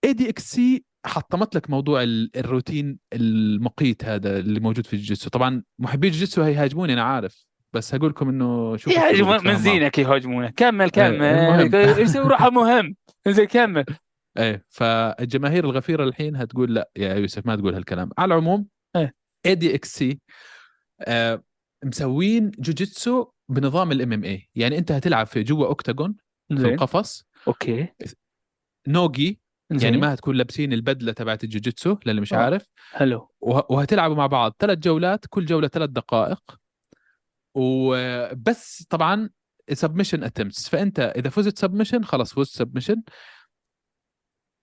ADXC حطمت لك موضوع ال- الروتين المقيت هذا اللي موجود في الجيتسو. طبعا محبي الجيتسو هيهاجموني أنا عارف. بس هقول لكم إنه شوفوا الشروق يهاجمون من. زينك يهاجمونه. كمل كمل. المهم. يسوي روحه مهم. زين كمل. إيه فالجماهير الغفيرة الحين هتقول لا يا يوسف ما تقول هالكلام. على العموم إيه. ADXC مسوين جوجيتسو بنظام ال MMA يعني أنت هتلعب في جوا octagon في القفص. okay. زين يعني ما هتكون لابسين البدلة تبعت الجوجيتسو للي مش آه. عارف. حلو. وه- وهتلعبوا مع بعض ثلاث جولات كل جولة ثلاث دقائق. وبس طبعا submission attempts فأنت إذا فزت submission خلاص فزت submission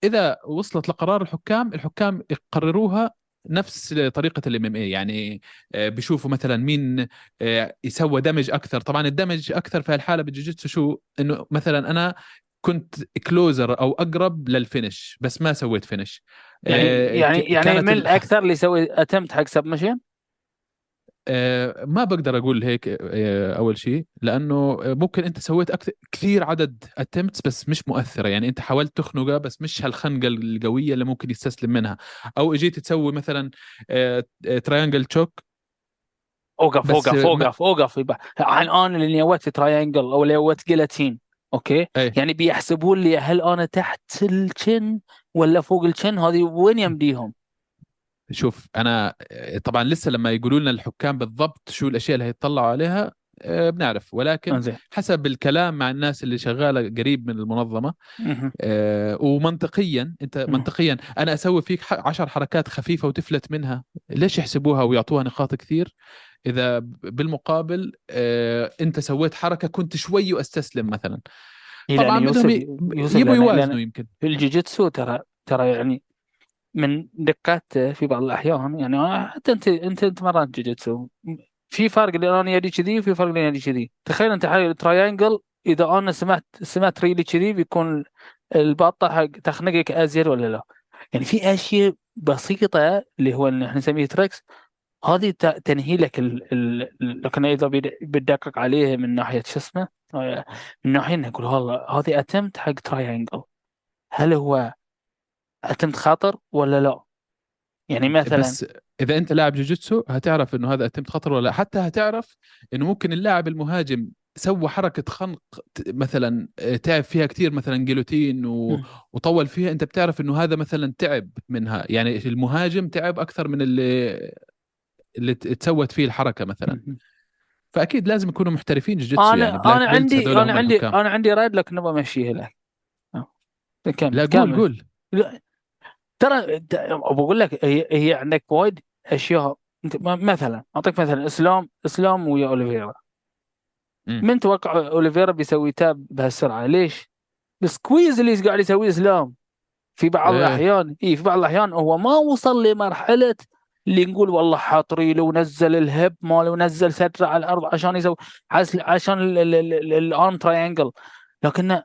إذا وصلت لقرار الحكام الحكام يقرروها نفس طريقة ال MMA يعني آه، بيشوفوا مثلا مين آه، يسوى damage أكثر. طبعا ال damage أكثر في الحاله بالجوجيتسو شو؟ إنه مثلا أنا كنت closer أو أقرب لل finish بس ما سويت finish يعني آه، يعني يعني من ال- أكثر اللي يسوي attempt حق submission آه، ما بقدر أقول هيك آه، أول شيء لأنه ممكن أنت سويت أكثر كثير عدد attempts بس مش مؤثرة. يعني أنت حاولت تخنقه بس مش هالخنقة القوية اللي ممكن يستسلم منها. أو إجيت تسوي مثلا triangle choke أوقف بس أوقف أوقف أوقف يبا. عن أنا اللي نويت triangle أو اللي نويت guillotine okay؟ إيه. يعني بيحسبون لي هل أنا تحت ال submission ولا فوق الشن هذه وين يمديهم؟ شوف أنا طبعا لسه لما يقولوا لنا الحكام بالضبط شو الأشياء اللي هيطلعوا عليها آه، بنعرف. ولكن حسب الكلام مع الناس اللي شغالة قريب من المنظمة. آه، ومنطقيا أنت. منطقيا أنا أسوي فيك عشر حركات خفيفة وتفلت منها. ليش يحسبوها ويعطوها نقاط كثير؟ إذا بالمقابل آه، أنت سويت حركة كنت شوي واستسلم مثلا. إيه طبعا بدهم يبوا يوازنوا يمكن. في الجوجيتسو ترى ترى يعني من دقاته في بعض الأحيان يعني أنا- حتى انت أنت تمرنت جوجيتسو في فرق اللي أنا يدي كذي وفي فرق اللي يدي كذي. تخيل أنت حق تراينجل إذا أنا سمعت سمعت ريلي كذي بيكون البطه حق تخنقك أزيد ولا لا. يعني في أشياء بسيطة اللي هو اللي إحنا نسميه تريكس هذه تنهي لك ال... ال... لكن إذا بتدقق عليها من ناحية شو اسمه؟ آه، من ناحية إنه يقول والله هذه attempt حق triangle هل هو attempt خطر ولا لا؟ يعني مثلا بس إذا أنت لاعب جوجيتسو هتعرف إنه هذا attempt خطر ولا لا. حتى هتعرف إنه ممكن اللاعب المهاجم سوى حركة خنق مثلا آه، تعب فيها كثير مثلا guillotine و... وطول فيها. أنت بتعرف إنه هذا مثلا تعب منها. يعني المهاجم تعب أكثر من اللي اللي تسوت فيه الحركة مثلا. فأكيد لازم يكونوا محترفين جوجيتسو أنا يعني أنا عندي أنا عندي الحكام. أنا عندي رايد لكن أبغى امشيها لك آه. كمل لا قول قول. ترى بقول لك هي, هي عندك وايد أشياء. مثلا أعطيك مثلا اسلام إسلام ويا أوليفيرا. من توقع أوليفيرا بيسوي tap بهالسرعة؟ ليش؟ ال squeeze اللي قاعد يسويه إسلام. في بعض إيه. الاحيان اي في بعض الأحيان هو ما وصل لمرحلة اللي نقول والله حاطري له ونزل الهب ماله ونزل سترة على الأرض عشان يسوي عشان الارم تراينجل لكن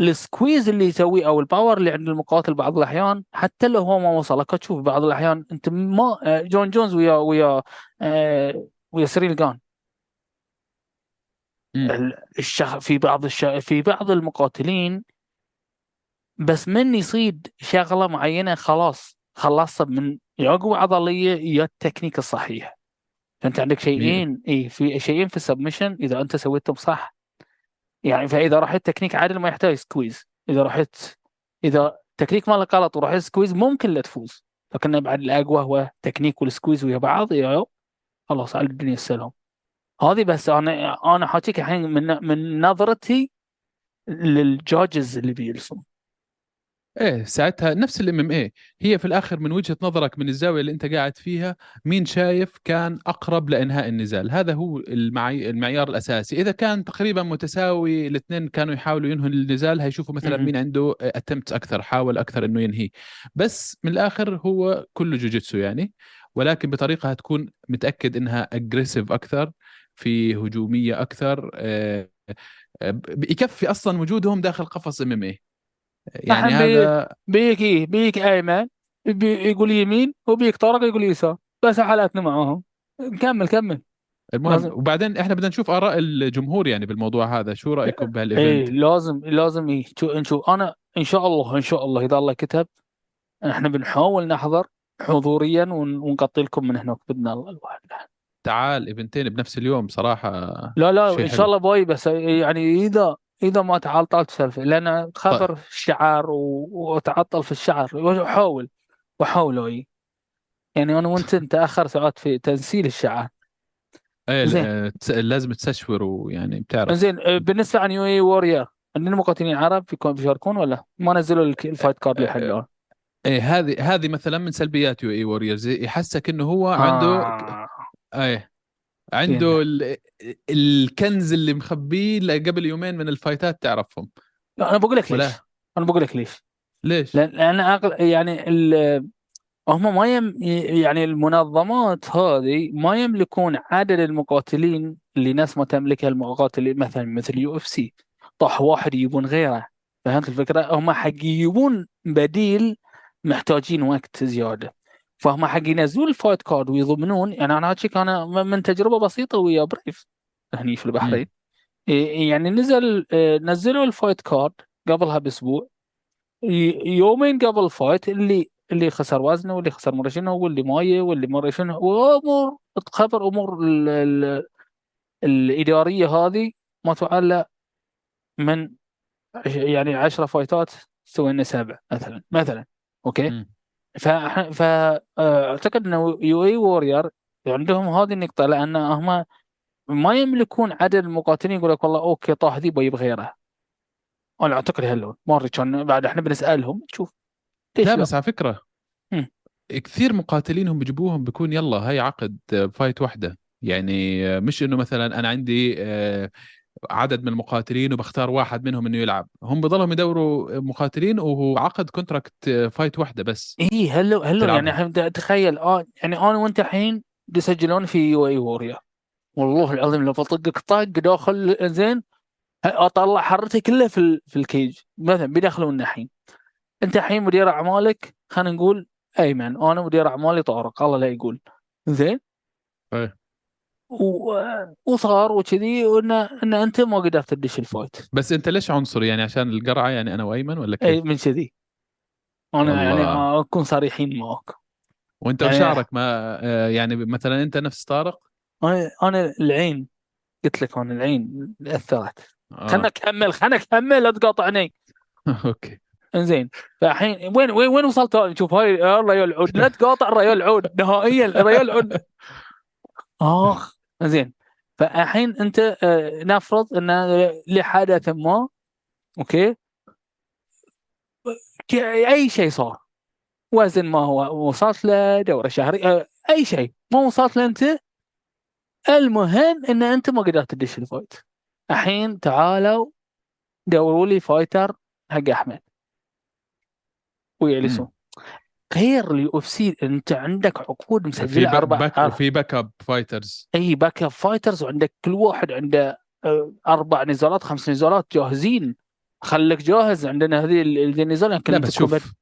السكويز اللي يسويه أو الباور اللي عند المقاتل بعض الأحيان حتى لو هو ما وصل لك تشوف بعض الأحيان أنت ما آه، جون جونز ويا ويا آه، ويا سريل جان. الشخ في بعض الش... في بعض المقاتلين بس من يصيد شغلة معينة خلاص. خلصت من يا قوه عضلية يا التكنيك الصحيح. فانت عندك شيئين؟ اي في شيئين في ال submission إذا أنت سويتهم صح. يعني فإذا رحت تكنيك عادل ما يحتاج squeeze إذا رحت إذا تكنيك مالك غلط ورحت squeeze ممكن لا تفوز. لكن بعد الأقوى هو technique وال squeeze ويا بعض يا خلاص على الدنيا السلام. هذه بس أنا أنا حاكيك الحين من من نظرتي للجاجز اللي بيرسم إيه ساعتها نفس ال MMA هي في الآخر من وجهة نظرك من الزاوية اللي أنت قاعد فيها مين شايف كان أقرب لإنهاء النزال؟ هذا هو المعي... المعيار الأساسي. إذا كان تقريبا متساوي الاثنين كانوا يحاولوا ينهوا النزال هيشوفوا مثلا. مين عنده attempt أكثر حاول أكثر إنه ينهي. بس من الآخر هو كله جوجيتسو يعني ولكن بطريقة هتكون متأكد إنها aggressive أكثر في هجومية أكثر آه، آه، يكفي أصلا وجودهم داخل قفص إم إم اي يعني هذا بيك إيه بيك ايمن بي يقول يمين وبيك طارق يقول يسار. بس حالاتنا معاهم كمل كمل. المهم لازم. وبعدين إحنا بدنا نشوف آراء الجمهور يعني بالموضوع هذا شو رأيكم إيه بهالإيفنت؟ لازم لازم إيه. شو نشوف. أنا إن شاء الله إن شاء الله إذا الله كتب إحنا بنحاول نحضر حضوريا ون- ونغطي لكم من هناك بإذن الله. الواحد تعال event ين بنفس اليوم صراحة لا لا إن شاء الله but بس يعني إذا إذا ما تعطلت سالفه لأن طيب. تخاطر الشعر و- وتعطل في الشعر. احاول واحاول اي يعني أنا وأنت نتاخر ساعات في تنسيل الشعر. إيه لازم تستشور ويعني بتعرف. زين آه، بالنسبة عن UAE Warriors عندنا مقاتلين عرب بيشاركون ولا؟ ما نزلوا ال fight card لحد الان إيه هذه هذه مثلا من سلبيات UAE Warriors. يحسك إنه هو عنده آه. إيه عنده ال... الكنز اللي مخبيه قبل يومين من ال fight ات تعرفهم. لا أنا بقول لك ليش؟ ولا أنا بقول لك ليش؟ ليش؟ لأن لأن أغل... يعني ال... هم ما يم... يعني المنظمات هذه ما يملكون عدد المقاتلين اللي ناس ما تملكها المقاتلين مثلا مثل UFC. طاح واحد يجيبون غيره. فهمت الفكرة؟ هم حق يجيبون بديل محتاجين وقت زيادة. فهم حق ينزلون ال fight card ويضمنون. يعني أنا هاحاكيك أنا م- من تجربة بسيطة ويا BRAVE هني في البحرين. يعني نزل نزلوا ال fight card قبلها بأسبوع. يومين قبل ال fight اللي اللي خسر وزنه واللي خسر مرة شنو واللي ماية واللي مرة شنو وأمور تخبر أمور ال ال الإدارية هذه ما تعلى من يعني 10 fight ات سوينا سبع مثلا مثلا okay؟ امم فأعتقد انه UAE Warriors عندهم هذه النقطة لأن هم ما يملكون عدد المقاتلين يقول لك والله okay طاح ذي بيجيب غيره أنا أعتقد هاللون ما أدري كان بعد إحنا بنسألهم شوف ليش لا بس على فكرة مم. كثير مقاتلينهم بيجيبوهم بيكون يلا هاي عقد fight واحدة يعني مش إنه مثلا أنا عندي آه، عدد من المقاتلين وبختار واحد منهم إنه يلعب. هم بضلهم يدوروا مقاتلين وهو عقد contract fight واحدة بس. اي hello hello يعني تخيل آه يعني أنا وأنت الحين بيسجلون في UAE Warriors والله العظيم لو بطقك طق داخل زين أطلع حرتي كلها في ال- في ال cage. مثلا بيدخلون الحين. أنت الحين مدير أعمالك خلينا نقول ايمن أنا مدير أعمالي طارق الله لا يقول. زين إيه. وصار وكذي وان إن أنت ما قدرت تدش الفايت. بس أنت ليش عنصري يعني عشان القرعة يعني أنا وأيمن ولا اي كيف من كذي. أنا والله. يعني ما أكون صريحين معك وأنت يعني- وشعرك ما يعني مثلا أنت نفس طارق؟ أنا أنا العين. قلت لك أنا العين أثرت. آه. خلنا اكمل خلنا اكمل لا تقاطعني. okay. إنزين. فالحين وين وين وين وصلت؟ شوف هاي الريال العود. لا تقاطع الريال العود. نهائيا الريال العود. آخ. زين. فالحين أنت آه، نفرض أن لحدث ما okay؟ أي شيء صار. وزن ما هو وصلت له دورة شهريه آه، أي شيء. ما وصلت له أنت. المهم أن أنت ما قدرت تدش ال fight. الحين تعالوا دوروا لي fighter حق أحمد. ويجلسون غير ال UFC أنت عندك عقود في مسجله باك أربع باك وفي باك اب فايترز أي باك اب فايترز وعندك كل واحد عنده آه، أربع نزالات خمس نزالات جاهزين. خليك جاهز عندنا هذه ال- النزال لا بس شوف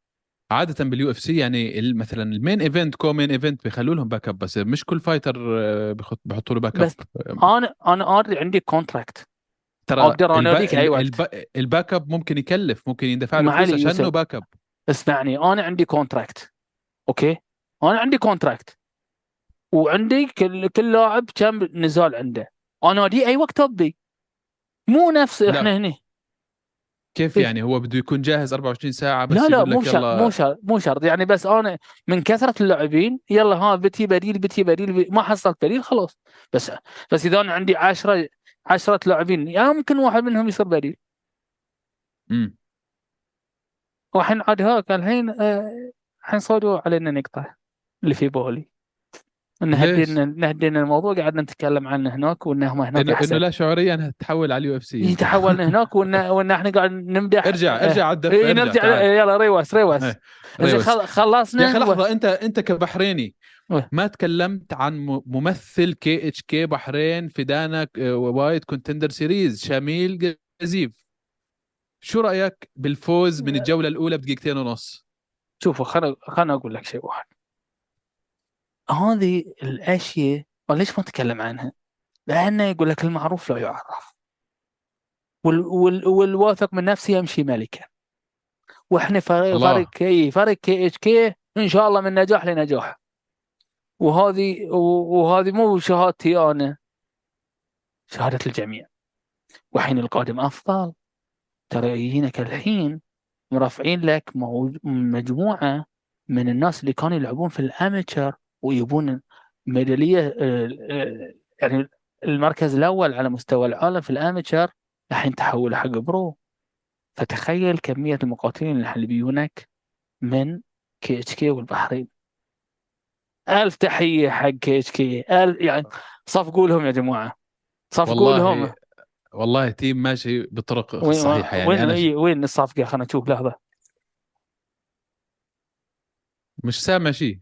عادة بال UFC يعني مثلا ال main event co-main event بيخلوا لهم backup بس مش كل fighter آه، بيحطوا له backup بس أنا أنا already عندي contract ترى أقدر البا- أناديك أي وقت. البا- ال backup ممكن يكلف ممكن يندفع له فلوس يوسف. باك اب اسمعني أنا عندي contract okay؟ أنا عندي contract وعندي كل كل لاعب كم نزال عنده. أنادي أي وقت ابي مو نفس لا. إحنا هنا كيف إيه. يعني؟ هو بده يكون جاهز 24 ساعة بس لا لا مو شرط مو شرط مو شرط. يعني بس أنا من كثرة اللاعبين يلا ها بتيب بديل بتيب بديل بي- ما حصلت بديل خلاص. بس بس إذا أنا عندي 10 10 لاعبين ممكن واحد منهم يصير بديل. مم. والحين عاد هاك الحين آه، الحين صادوا علينا نقطة اللي في بالي ان ليش؟ هدينا نهدينا الموضوع قعدنا نتكلم عنه هناك وان هم هناك انه إنه احسن لا شعوريا هتحول على ال UFC. يتحولنا هناك وان وان إحنا قاعد نمدح. ارجع ارجع على الدفة إيه، ارجع نرجع تعال. يلا reverse reverse. إيه، خلصنا يا أخي و- لحظة انت أنت كبحريني؟ ما تكلمت عن ممثل كي إتش كي بحرين في دانا آه، وايد كونتندر سيريز شميل قزيف شو رأيك بالفوز من الجولة الأولى بدقيقتين ونص؟ شوفوا خلنا خلنا أقول لك شيء واحد. هذه الأشياء ليش ما نتكلم عنها؟ لأنه يقول لك المعروف لا يعرف. وال وال والواثق من نفسه يمشي ملكا وإحنا فريق الله. فريق كي فريق كي اتش كي إن شاء الله من نجاح لنجاح. وهذه وهذه مو شهادتي أنا شهادة الجميع. وحين القادم أفضل. ترى يجينك الحين مرافعين لك مو- مجموعة من الناس اللي كانوا يلعبون في ال amateur ويبون ميدالية آه، آه، يعني المركز الأول على مستوى العالم في ال amateur الحين تحول حق pro. فتخيل كمية المقاتلين اللي بيجونك من KHK والبحرين. ألف تحية حق KHK ألف يعني صفقوا لهم يا جماعة. صفقوا لهم والله team ماشي بالطرق وين الصحيحه يعني وين أي- وين الصفقه خلينا نشوف لحظة. مش سامع شيء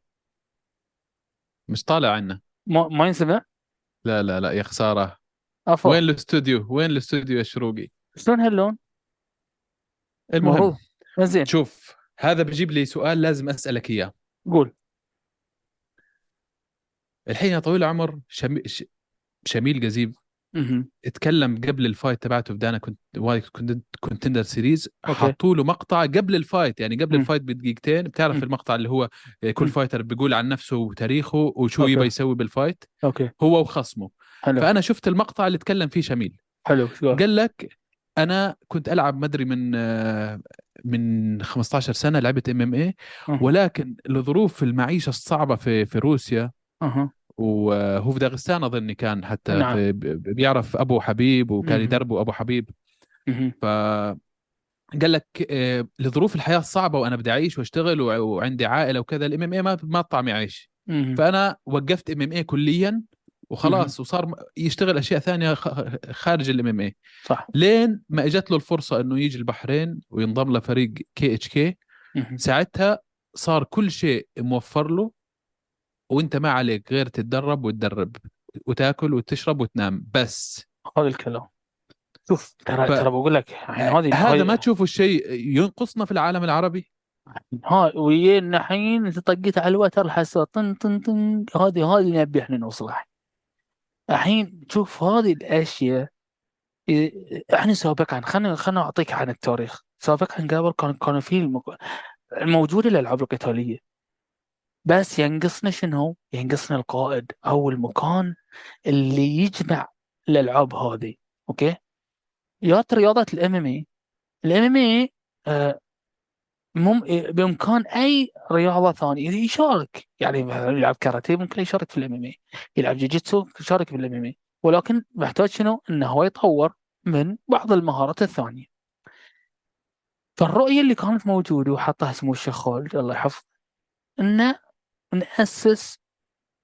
مش طالع عنا. ما, ما ينسمع؟ لا لا لا يا خسارة. افا وين الاستوديو؟ وين الاستوديو يا شروقي؟ شلون هاللون؟ المهم زين شوف هذا بجيب لي سؤال لازم أسألك إياه. قول. الحين يا طويل العمر شمي... ش... شميل مهم. اتكلم قبل ال fight تبعته بدأنا كنت وايد كنت Contender Series okay. حطوا له مقطع قبل ال fight يعني قبل. ال fight بدقيقتين بتعرف. المقطع اللي هو كل. fighter بيقول عن نفسه وتاريخه وشو okay. يبغى يسوي بال fight okay هو وخصمه حلو فأنا شفت المقطع اللي تكلم فيه شميل حلو شو قال؟ لك أنا كنت ألعب مدري من آه، من 15 سنة لعبت MMA أه. ولكن لظروف المعيشة الصعبة في في روسيا أها وهو في داغستان اظني كان حتى نعم. في بيعرف أبو حبيب وكان. يدربه أبو حبيب. ف قال لك آه، لظروف الحياة الصعبه وأنا بدي أعيش وأشتغل وع- وعندي عائلة وكذا ال MMA ما ما طعمي عيش مهم. فأنا وقفت MMA كليا وخلاص وصار يشتغل أشياء ثانية خارج ال MMA صح لين ما إجت له الفرصة إنه يجي البحرين وينضم لفريق KHK. ساعتها صار كل شيء موفر له وانت ما عليك غير تتدرب وتدرب وتاكل وتشرب وتنام. بس. هذا الكلام. شوف ترى ف- ترى بقول لك يعني هذه هذا ما تشوفه الشيء ينقصنا في العالم العربي؟ ها ويانا الحين انت طقيت على الوتر الحساس طن طن طن هذه هذه اللي نبي إحنا نوصلها الحين تشوف هذه الأشياء إحنا سابقا خلينا خلينا أعطيك عن التاريخ. سابقا قبل كان كان في المق... موجوده الالعاب القتالية. بس ينقصنا شنو؟ ينقصنا القائد أو المكان اللي يجمع الالعاب هذه okay؟ يات رياضة ال MMA ال MMA مم بإمكان أي رياضة ثانية يشارك يعني مثلا يلعب كاراتيه ممكن يشارك في ال MMA يلعب جوجيتسو يشارك في ال MMA ولكن محتاج شنو؟ إنه هو يطور من بعض المهارات الثانية فالرؤية اللي كانت موجودة وحطها سمو الشيخ خالد الله يحفظه إنه نأسس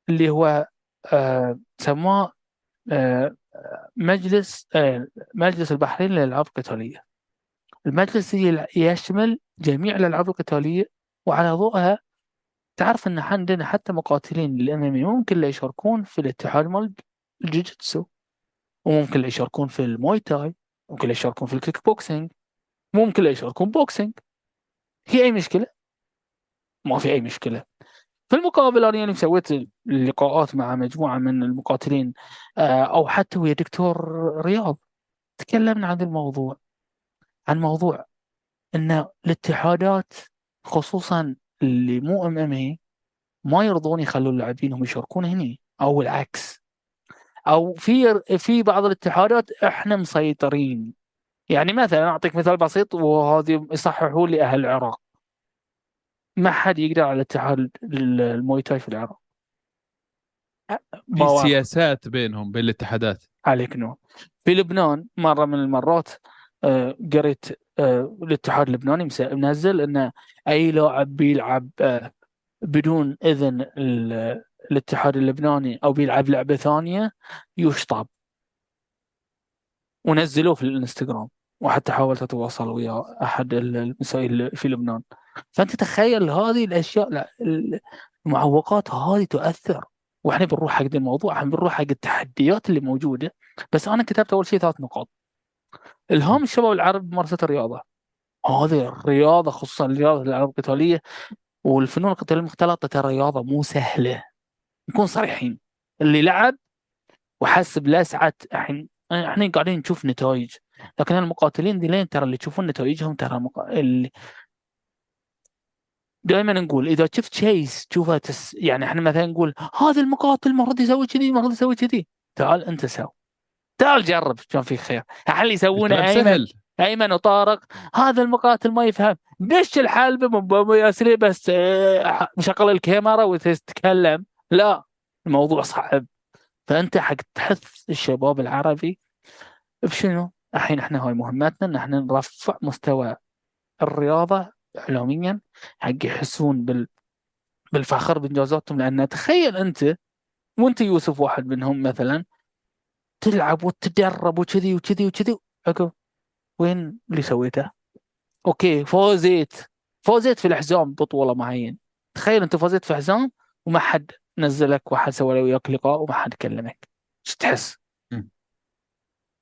اللي هو سماه آه مجلس آه مجلس البحرين للألعاب القتالية. المجلس يشمل جميع الألعاب القتالية وعلى ضوءها تعرف إن عندنا حتى مقاتلين لل MMA ممكن لا يشاركون في الاتحاد مال الجوجيتسو وممكن لا يشاركون في ال Muay Thai ممكن لا يشاركون في الكيك بوكسينج ممكن لا يشاركون boxing. في أي مشكلة؟ ما في أي مشكلة. في المقابل أنا يعني سويت لقاءات مع مجموعة من المقاتلين آه، أو حتى ويا دكتور رياض. تكلمنا عن الموضوع عن موضوع إن الاتحادات خصوصا اللي مو MMA ما يرضون يخلون اللاعبين يشاركون هنا أو العكس. أو في في بعض الاتحادات إحنا مسيطرين. يعني مثلا أعطيك مثال بسيط وهذه يصححوا لي أهل العراق. ما حد يقدر على اتحاد المويتاي في العراق. في سياسات بينهم بين الاتحادات. عليك نور. في لبنان مرة من المرات آه، قريت آه، الاتحاد اللبناني منزل إن أي لاعب بيلعب آه، بدون إذن الاتحاد اللبناني أو بيلعب لعبة ثانية يشطب. ونزلوه في الانستغرام وحتى حاولت أتواصل ويا أحد المسائل في لبنان. فأنت تخيل هذه الأشياء لا المعوقات هذه تؤثر. وإحنا بنروح حق الموضوع إحنا بنروح حق التحديات اللي موجودة. بس أنا كتبت أول شيء ثلاث نقاط. الهام الشباب العرب بممارسه الرياضة. هذه الرياضة خصوصا رياضه الالعاب القتاليه والفنون القتاليه المختلطة ترى رياضه مو سهلة. نكون صريحين. اللي لعب وحس بلسعه الحين إحنا قاعدين نشوف نتائج. لكن المقاتلين ذي لين ترى اللي تشوفون نتائجهم ترى مق... اللي دائما نقول إذا شفت شيء تشوفه تس... يعني إحنا مثلا نقول هذا المقاتل المفروض يسوي كذي المفروض يسوي كذي. تعال أنت سو تعال جرب كان في خير. هل يسوونه أيمن؟ أيمن وطارق. هذا المقاتل ما يفهم. دش الحلبة ياسري بس آه، مشغل الكاميرا وتتكلم لا الموضوع صعب. فأنت حق تحث الشباب العربي بشنو؟ الحين إحنا هاي مهمتنا إن إحنا نرفع مستوى الرياضة اعلاميا حق يحسون بال بالفخر بإنجازاتهم لأن تخيل أنت وانت يوسف واحد منهم مثلا تلعب وتدرب وكذي وكذي وكذي عقب وين اللي سويته؟ أوكي فوزيت فزت في الحزام بطولة معين تخيل أنت فزت في حزام وما حد نزلك وحد سوى وياك لقاء وما حد كلمك إيش تحس؟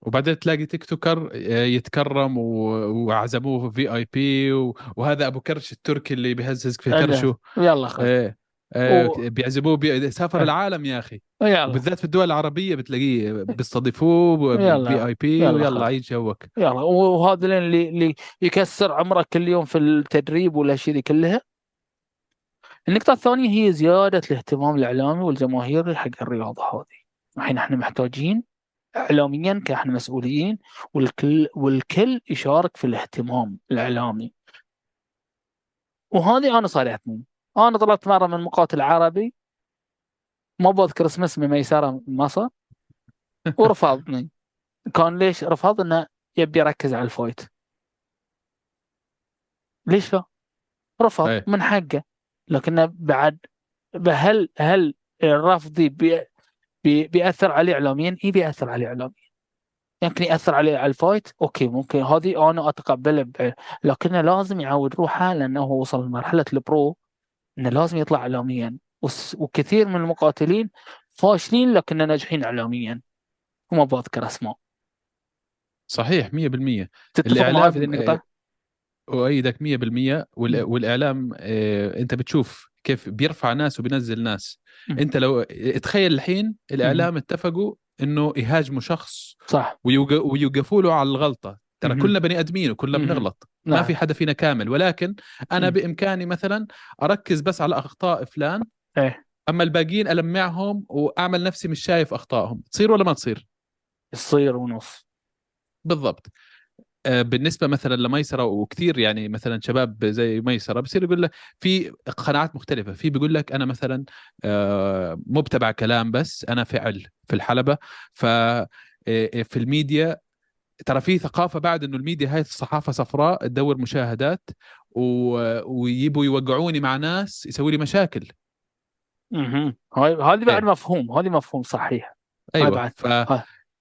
وبعدين تلاقي TikToker آه، يتكرم وعزموه في VIP وهذا أبو كرش التركي اللي بيهززك في كرشه. يلا خذ إيه إيه و... بيعزموه بي... سافر أه. العالم يا أخي. يلا. بالذات في الدول العربية بتلاقيه بيستضيفوه في VIP ويلا عيش جوك. يلا. وهذا اللي اللي يكسر عمرك كل يوم في التدريب والاشياء دي كلها؟ النقطة الثانية هي زيادة الاهتمام الإعلامي والجماهيري حق الرياضة هذه. الحين إحنا محتاجين اعلاميا كإحنا مسؤولين والكل والكل يشارك في الاهتمام الإعلامي. وهذه أنا صارتني أنا طلبت مرة من مقاتل عربي. ما بذكر اسمه اسمه ميسرة مصر. ورفضني. كان ليش رفض؟ إنه يبي يركز على ال fight. ليش لا؟ رفض أي. من حقه. لكنه بعد هل هل الرفض بي بيأثر عليه إعلاميا؟ إيه بيأثر عليه إعلاميا؟ يمكن يأثر عليه على ال fight؟ okay ممكن. هذه أنا أتقبلها لكنه لازم يعود روحه لأنه وصل لمرحلة ال pro إنه لازم يطلع إعلاميا. وكثير من المقاتلين فاشلين لكن ناجحين إعلاميا. وما بذكر أسماء. صحيح 100% تتفق معي في النقطة؟ أؤيدك 100% وال- مم. والإعلام آه، أنت بتشوف كيف بيرفع ناس وبينزل ناس. مم. أنت لو تخيل الحين الإعلام اتفقوا إنه يهاجموا شخص صح. ويوق- ويوقفوا له على الغلطة. ترى. كلنا بني آدمين وكلنا. بنغلط. ما نعم. في حدا فينا كامل. ولكن أنا مم. بإمكاني مثلا أركز بس على أخطاء فلان. إيه. أما الباقيين ألمعهم وأعمل نفسي مش شايف أخطائهم. تصير ولا ما تصير؟ يصير ونص. بالضبط. بالنسبة مثلا لميسرة وكثير يعني مثلا شباب زي ميسرة بصير يقول لك في قناعات مختلفة. في بيقول لك أنا مثلا آه، مو بتبع كلام بس أنا فعل في الحلبة. ف آه، في الميديا ترى في ثقافة بعد إنه الميديا هاي الصحافه صفراء تدور مشاهدات و- ويبوا يوقعوني مع ناس يسوي لي مشاكل. هاي هذه بعد إيه. مفهوم هذه مفهوم صحيح. أيوه. ف...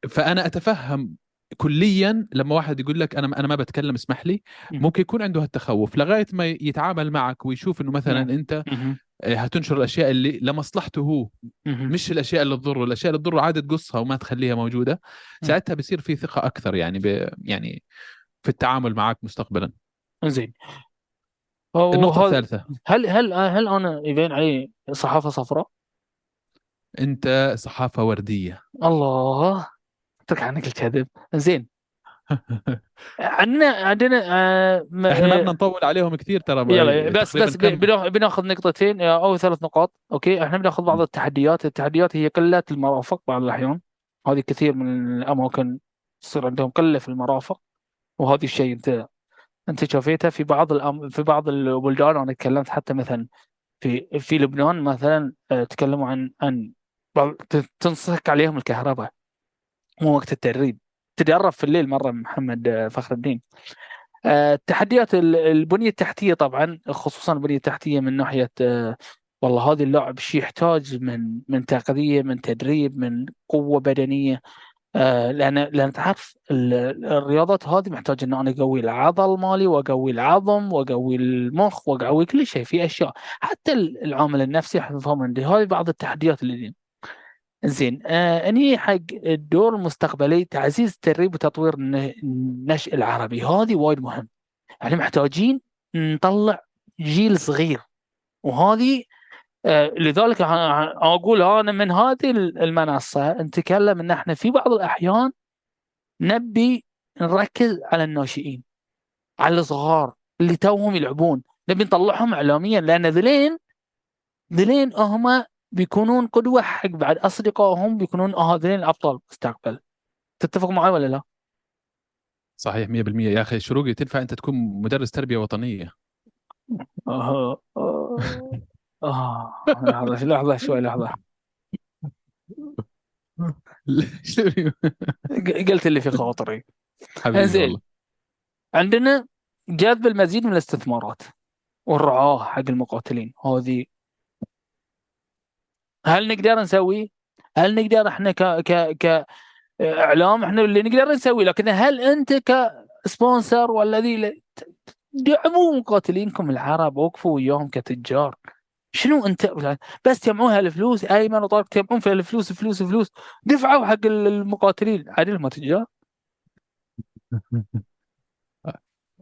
فأنا أتفهم كليا لما واحد يقول لك أنا أنا ما بتكلم اسمح لي مم. ممكن يكون عنده هالتخوف لغاية ما يتعامل معك ويشوف إنه مثلا نعم. أنت. آه، هتنشر الأشياء اللي لمصلحته هو. مش الأشياء اللي تضره الأشياء اللي تضره عادي تقصها وما تخليها موجودة. ساعتها بصير في ثقة أكثر يعني ب... يعني في التعامل معك مستقبلا زين النقطة وهذا- الثالثة هل هل هل أنا يبين علي صحافة صفراء؟ أنت صحافة وردية الله اترك عنك الكذب زين. عندنا عندنا آه إحنا ما آه، بدنا نطول عليهم كثير ترى. يلا بس بس بنأخذ نقطتين أو ثلاث نقاط. أوكي؟ إحنا بنأخذ بعض التحديات. التحديات هي قلة المرافق بعض الأحيان. هذه كثير من الأماكن يصير عندهم قلة في المرافق وهذا الشيء انت أنت شوفيته في بعض الأم... في بعض البلدان. أنا تكلمت حتى مثلا في في لبنان مثلا آه، تكلموا عن عن بعض- ت- تنصك عليهم الكهرباء. مو وقت التدريب. تدرب في الليل مرة محمد آه، فخر الدين. آه، تحديات ال- البنية التحتية طبعا خصوصا البنية التحتية من ناحية آه، والله هذا اللاعب شيء يحتاج من من تغذية من تدريب من قوة بدنية. لأن لأن تعرف ال- الرياضات هذه محتاج ان أنا أقوي العضل مالي وأقوي العظم وأقوي المخ وأقوي كل شيء في أشياء. حتى ال- العامل النفسي حفظهم عندي هذه بعض التحديات اللي دي. زين. آه حق الدور المستقبلي تعزيز التدريب وتطوير الن- النشء العربي. هذه وايد مهم. يعني محتاجين نطلع جيل صغير. وهذه آه لذلك أقول أنا من هذه المنصة نتكلم إن إحنا في بعض الأحيان نبي نركز على الناشئين على الصغار اللي توهم يلعبون. نبي نطلعهم اعلاميا لأن ذلين ذلين هم بيكونون قدوه حق بعد أصدقائهم بيكونون آه ذلين الأبطال. المستقبل تتفق معي ولا لا؟ صحيح 100% يا أخي شروقي تنفع أنت تكون مدرس تربية وطنية؟ آه آه آه لحظة لحظة شوي لحظة. ق- قلت اللي في خاطري. حبيبي زين. والله. عندنا جذب المزيد من الاستثمارات والرعاة حق المقاتلين. هذه هل نقدر نسوي؟ هل نقدر إحنا ك ك ك إعلام إحنا اللي نقدر نسوي؟ لكن هل أنت كسبونسر ولا ذي دعموا مقاتلينكم العرب وقفوا وياهم كتجار. شنو أنت؟ بس تجمعون هالفلوس أيمن وطارق تجمعون في الفلوس فلوس فلوس. دفعوا حق المقاتلين. عادل ما تجار.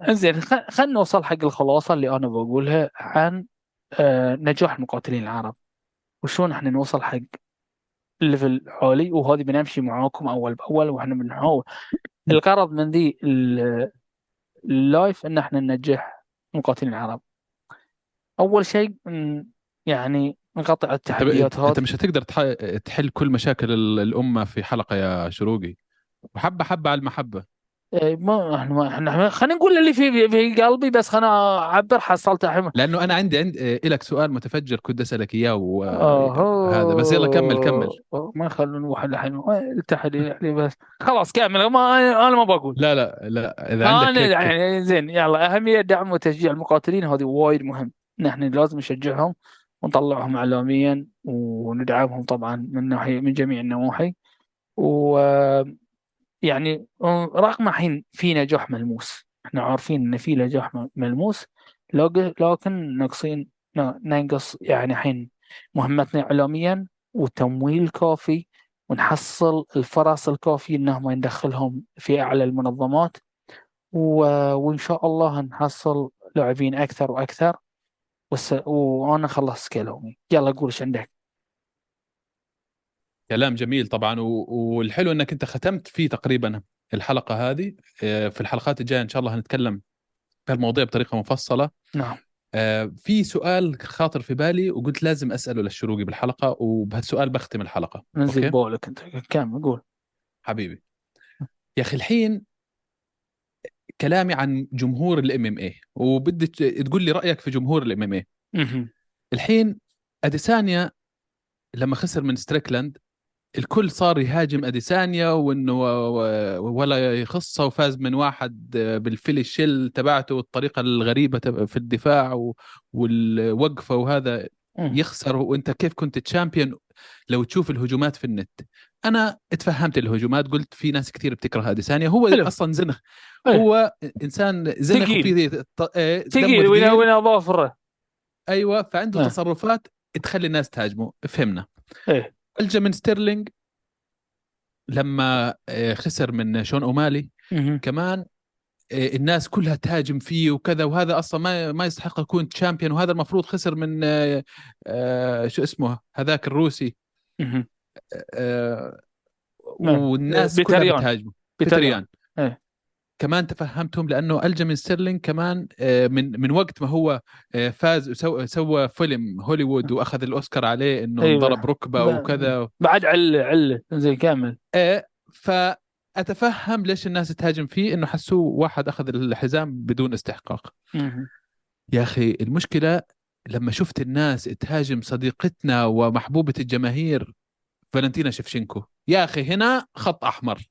إنزين خلينا نوصل حق الخلاصة اللي أنا بقولها عن آه، نجاح المقاتلين العرب. وشلون إحنا نوصل حق ال level عالي؟ وهذه بنمشي معاكم أول بأول وإحنا بنحاول الغرض من ذي ال- ال live إن إحنا ننجح المقاتلين العرب أول شيء يعني نقطع التحديات أنت هذه. مش هتقدر تح- تحل كل مشاكل ال- الأمة في حلقة يا شروقي. وحبة حبة على المحبة. ما إحنا ما إحنا خلينا نقول اللي في في قلبي بس خلينا أعبر حصلت الحين لأنه أنا عندي عند لك سؤال متفجر كنت أسألك إياه وهذا بس يلا كمل كمل. ما يخلون نروح الحين التحدي يعني بس خلاص كمل. ما أنا ما بقول. لا لا لا إذا عندك أنا يعني زين يلا أهمية دعم وتشجيع المقاتلين هذه وايد مهم. نحن لازم نشجعهم ونطلعهم اعلاميا وندعمهم طبعا من ناحيه من جميع النواحي. و يعني رغم الحين في نجاح ملموس. إحنا عارفين إن في نجاح ملموس لك- لكن ناقصين ننقص يعني الحين مهمتنا اعلاميا وتمويل كافي ونحصل الفرص الكافية إنهم ندخلهم في أعلى المنظمات و... وإن شاء الله نحصل لاعبين أكثر وأكثر وس... وأنا خلصت كلامي. يلا قول إيش عندك؟ كلام جميل طبعا. والحلو إنك أنت ختمت فيه تقريبا الحلقة هذه. آه، في الحلقات الجاية إن شاء الله هنتكلم في الموضوع بطريقة مفصلة. نعم. آه، في سؤال خاطر في بالي وقلت لازم أسأله للشروقي بالحلقة وبهالسؤال بختم الحلقة. okay؟ بقولك أنت. كمل قول. حبيبي. يا أخي الحين كلامي عن جمهور ال MMA وبدي تقول لي رأيك في جمهور الام إم اي. الحين أديسانيا لما خسر من ستريكلاند الكل صار يهاجم أديسانيا وإنه ولا يخصه وفاز من واحد بالفيلي شيل تبعته والطريقة الغريبة في الدفاع والوقفة وهذا. يخسر. وأنت كيف كنت تشامبيون لو تشوف الهجومات في النت. أنا اتفهمت الهجومات قلت في ناس كثير بتكره أديسانيا. هو حلو. أصلا زنخ. إيه. هو إنسان زنخ إيه، دمه ثقيل وين اظافره أيوه فعنده آه. تصرفات تخلي الناس تهاجمه. فهمنا. إيه. ألجو ستيرلينج لما آه، خسر من شون أومالي. كمان آه، الناس كلها تهاجم فيه وكذا وهذا أصلا ما ما يستحق يكون champion وهذا المفروض خسر من آه، شو اسمه هذاك الروسي نعم. والناس كلها. بتهاجمه بيتر يان. كمان تفهمتهم لأنه ألجمين ستيرلينج كمان آه، من من وقت ما هو آه، فاز وسوى سوى فيلم هوليوود وأخذ الأوسكار عليه إنه أيوة. انضرب ركبة وكذا بعد عله عله زي كامل. إيه فأتفهم ليش الناس تهاجم فيه إنه حسوه واحد أخذ الحزام بدون استحقاق. يا أخي المشكلة لما شفت الناس تهاجم صديقتنا ومحبوبة الجماهير فالنتينا شفشنكو يا أخي هنا خط أحمر.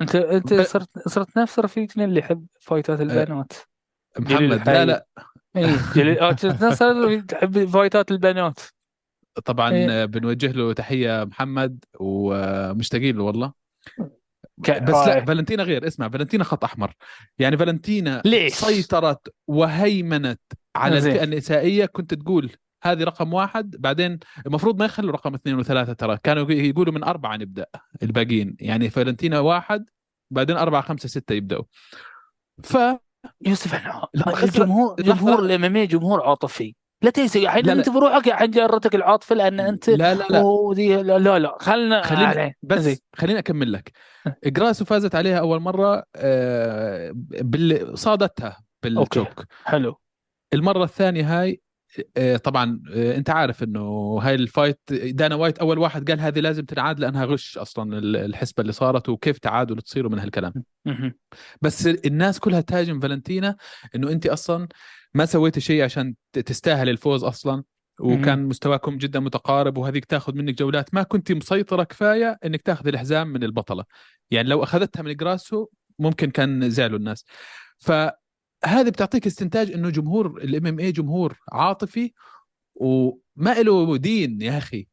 انت أنت ب- صرت صرت نفس رفيقنا اللي يحب فايتات البنات جليل محمد. لا لا اي جليل اللي تحب فايتات البنات طبعا إيه. بنوجه له تحية محمد ومشتاقين له والله ك- بس لا. فالنتينا غير اسمع فالنتينا خط أحمر يعني فالنتينا ليش؟ سيطرت وهيمنت على. الفئة النسائية كنت تقول هذه رقم واحد. بعدين المفروض ما يخلوا رقم اثنين وثلاثة ترى. كانوا يقولوا من أربعة نبدأ الباقيين. يعني فالنتينا واحد بعدين أربعة خمسة ستة يبدأوا. ف يوسف إحنا الجمهور. جمهور ال MM جمهور عاطفي. لا تنسى الحين لا. أنت بروحك الحين جرتك العاطفة لأن أنت لا لا لا. ودي لا لا, لا. خلنا خليني. بس زين. خليني أكمل لك. جراسو فازت عليها أول مرة آه، بال صادتها بال choke. حلو. المرة الثانية هاي طبعا آه، أنت عارف إنه هاي ال fight دانا وايت أول واحد قال هذه لازم تنعاد لأنها غش أصلا الحسبة اللي صارت وكيف تعادل تصيروا من هالكلام. بس الناس كلها تهاجم فالنتينا إنه أنت أصلا ما سويتي شيء عشان تستاهل الفوز أصلا وكان مستواكم جدا متقارب وهذيك تاخذ منك جولات. ما كنت مسيطرة كفاية إنك تاخذ الحزام من البطلة. يعني لو أخذتها من جراسو ممكن كان زعلوا الناس. فهذه بتعطيك استنتاج إنه جمهور ال MMA جمهور عاطفي وما له دين يا أخي.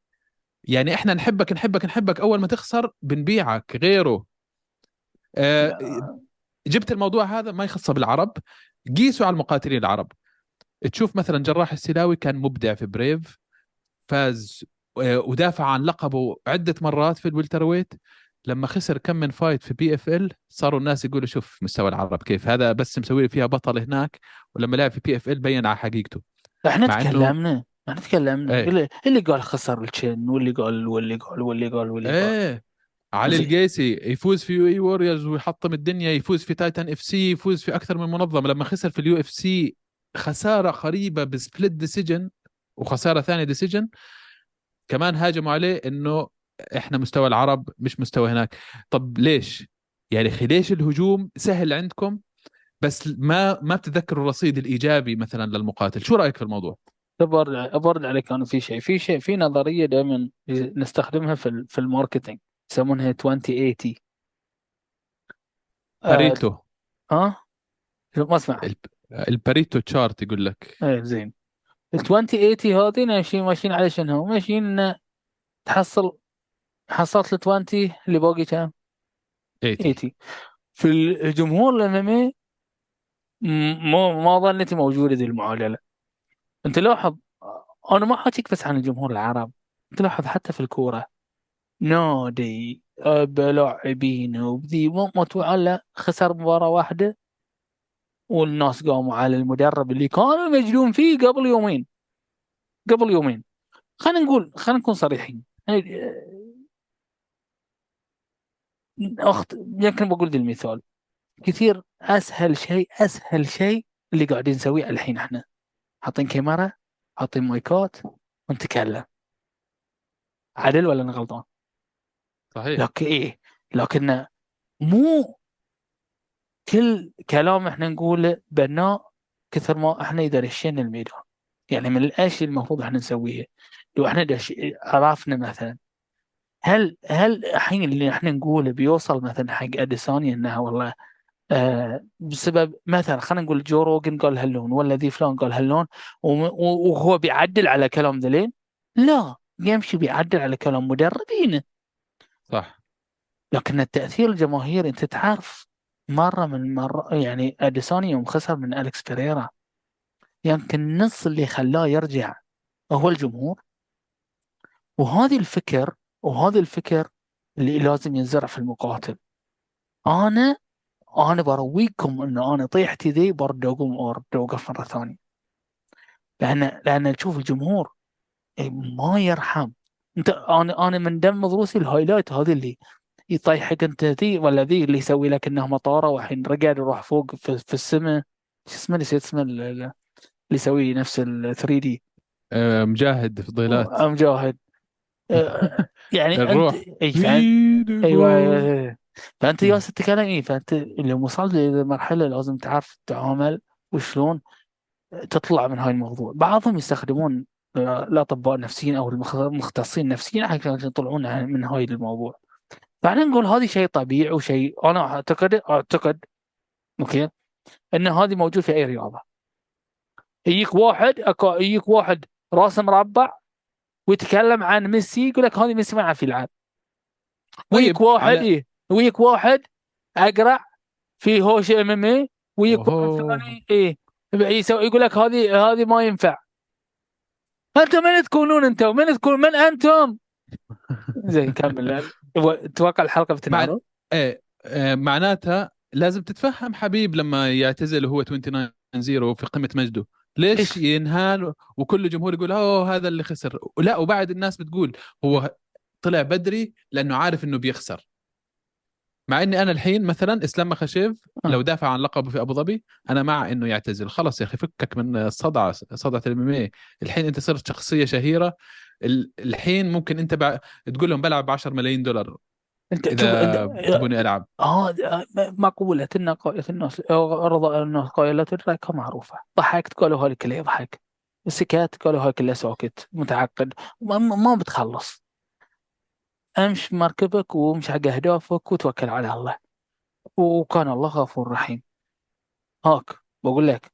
يعني إحنا نحبك نحبك نحبك أول ما تخسر بنبيعك غيره. آه جبت الموضوع هذا ما يخصه بالعرب قيسوا على المقاتلين العرب. تشوف مثلا جراح السلاوي كان مبدع في Brave فاز آه، ودافع عن لقبه عدة مرات في ال welterweight لما خسر كم من fight في PFL صاروا الناس يقولوا شوف مستوى العرب كيف هذا بس مسوي فيها بطل هناك ولما لعب في PFL بين على حقيقته إحنا تكلمنا إحنا تكلمنا إيه. اللي, قال خسر ال chin واللي قال واللي قال واللي قال واللي قال إيه علي. القيسي يفوز في UAE Warriors ويحطم الدنيا يفوز في Titan FC يفوز في أكثر من منظمة لما خسر في ال UFC خسارة قريبة ب split decision وخسارة ثانية decision كمان هاجموا عليه إنه إحنا مستوى العرب مش مستوى هناك. طب ليش؟ يعني أخي ليش الهجوم سهل عندكم بس ما ما بتتذكروا الرصيد الإيجابي مثلا للمقاتل؟ شو رأيك في الموضوع؟ أبرد أبرد عليك أنا في شيء. في شيء في نظرية دائما نستخدمها في في ال marketing يسمونها 2080 آه، باريتو. ها شو- ما اسمع الب- الباريتو تشارت يقول لك. إيه زين. ال 2080 هذه ماشيين ماشيين على شنو؟ ماشيين تحصل حصلت ال 20 اللي باقي كم؟ 80 80 في الجمهور الامامي ما ما ظنيتي موجودة ذي المعادلة أنت لاحظ أنا ما حاكيك بس عن الجمهور العرب. أنت لاحظ حتى في الكورة. نادي آه، بلاعبين وبذي متوعلة خسر مباراة واحدة. والناس قاموا على المدرب اللي كانوا مجنون فيه قبل يومين. قبل يومين. خلينا نقول خلينا نكون صريحين. اخت يمكن بقول ذي المثال. كثير أسهل شيء أسهل شيء اللي قاعدين نسويه الحين إحنا. حاطين كاميرا حاطين مايكات ونتكلم. عدل ولا أنا غلطان؟ صحيح. لكن إيه لكن مو كل كلام إحنا نقوله بناء كثر ما إحنا يدرشين الميدان. يعني من الأشياء المفروض إحنا نسويها. لو إحنا. عرفنا مثلا هل هل الحين اللي إحنا نقوله بيوصل مثلا حق اديسوني انها والله آه بسبب مثلا خلينا نقول جو روجن قال هاللون ولا ذي فلان قال هاللون وهو بيعدل على كلام ذلين لا يمشي بيعدل على كلام مدربينه صح. لكن التأثير الجماهيري أنت تعرف مرة من مرة يعني اديسوني يوم خسر من أليكس بيريرا يمكن نص اللي خلاه يرجع هو الجمهور. وهذه الفكر وهذا الفكر اللي لازم ينزرع في المقاتل. أنا أنا برويكم إن أنا طيحتي ذي برد أقوم أرد أوقف مرة ثانية. لأن لأن تشوف الجمهور إيه، ما يرحم. انت أنا أنا من دم ضروسي الهايلايت هذه اللي يطيحك أنت ذي ولا ذي اللي يسوي لك إنه مطارة والحين رقد يروح فوق في, في السماء شو اسمه نسيت اسمه اللي يسوي نفس ال 3 دي مجاهد فضيلات. مجاهد يعني الروح. اي فانت أيوه فأنت جالس تتكلم إيه؟ فأنت اللي وصلت لمرحلة لازم تعرف تتعامل وشلون تطلع من هاي الموضوع. بعضهم يستخدمون الأطباء النفسيين أو المختصين نفسيا عشان يطلعون من هاي الموضوع. فاحنا نقول هذه شيء طبيعي وشيء أنا أعتقد أعتقد أوكي إن هذه موجود في أي رياضة. يجيك واحد يجيك واحد راسه مربع ويتكلم عن ميسي يقول لك هذه ميسي ما يعرف يلعب. ويجيك طيب واحد على... إيه ويجيك واحد أقرع في هوش إم إم اي ويجيك واحد ثاني إيه يقول لك هذه هذه ما ينفع. أنتم من تكونون أنتم؟ من تكون من أنتم؟ زين كمل. توقع الحلقة بتنعرض؟ مع... إيه, إيه معناتها لازم تتفهم حبيب لما يعتزل وهو 29 0 في قمة مجده. ليش إيش؟ ينهال؟ وكل الجمهور يقول أوه هذا اللي خسر. لا وبعد الناس بتقول هو طلع بدري لأنه عارف إنه بيخسر. مع إني أنا الحين مثلا إسلام مخشيف آه. لو دافع عن لقبه في أبو ظبي أنا مع إنه يعتزل. خلص يا أخي فكك من الصدعه صدعه الام الحين أنت صرت شخصية شهيرة. الحين ممكن أنت بع... تقول لهم بلعب ب 10 ملايين دولار. انت إذا تبوني ألعب. آه مقولة ان قائلة الناس رضا الناس قائلة الركة معروفة. ضحكت قالوا هاي كلها يضحك. سكت قالوا هاي كلها ساكت متعقد ما, ما بتخلص. امش مركبك وامش حق أهدافك وتوكل على الله. وكان الله غفور رحيم. هاك بقول لك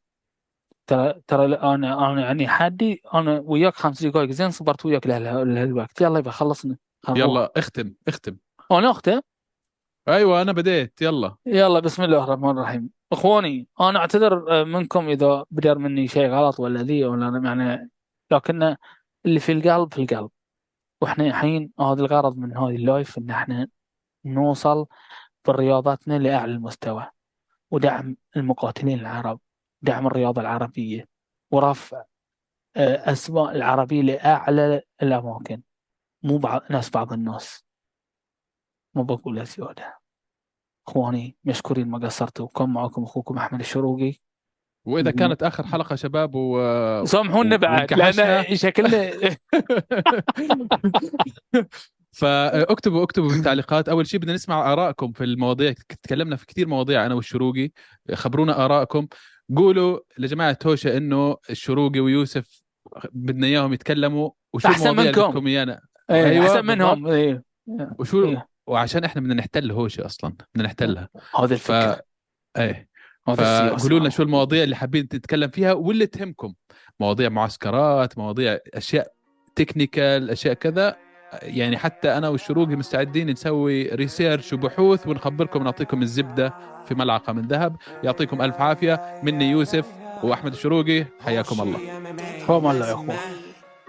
ترى ترى أنا أنا يعني حدي أنا وياك خمس دقائق زين صبرت وياك لهالوقت. يلا يبقى خلصنا. يلا اختم اختم. أنا اختم أيوه أنا بديت. يلا. يلا بسم الله الرحمن الرحيم. إخواني أنا أعتذر منكم إذا بدر مني شيء غلط ولا ذي ولا يعني لكن اللي في القلب في القلب. وإحنا الحين هذا الغرض من هذه اللايف إن إحنا نوصل برياضاتنا لأعلى المستوى ودعم المقاتلين العرب دعم الرياضة العربية ورفع آه، أسماء العربية لأعلى الأماكن. مو بعض ناس بعض الناس. ما بقول زيادة أخواني مشكورين ما قصرتوا. كان معكم أخوكم أحمد الشروقي. وإذا كانت آخر حلقة شباب و سامحونا بعد لأن شكلنا فاكتبوا اكتبوا في التعليقات. أول شيء بدنا نسمع آرائكم في المواضيع. تكلمنا في كثير مواضيع أنا والشروقي. خبرونا آرائكم. قولوا لجماعة توشا إنه الشروقي ويوسف بدنا إياهم يتكلموا. وشو أحسن منكم. إيانا؟ أيوة أيوه أحسن منهم. أيوه وشو أيوه. وعشان إحنا بدنا نحتل هوشه أصلا بدنا نحتلها. هذا الفكرة. ف... إيه. فقولوا لنا شو المواضيع اللي حابين تتكلم فيها واللي تهمكم. مواضيع معسكرات مواضيع أشياء تكنيكال أشياء كذا. يعني حتى أنا والشروقي مستعدين نسوي research وبحوث ونخبركم ونعطيكم الزبدة في ملعقة من ذهب. يعطيكم ألف عافية. مني يوسف وأحمد الشروقي حياكم الله. حياكم الله يا أخوان.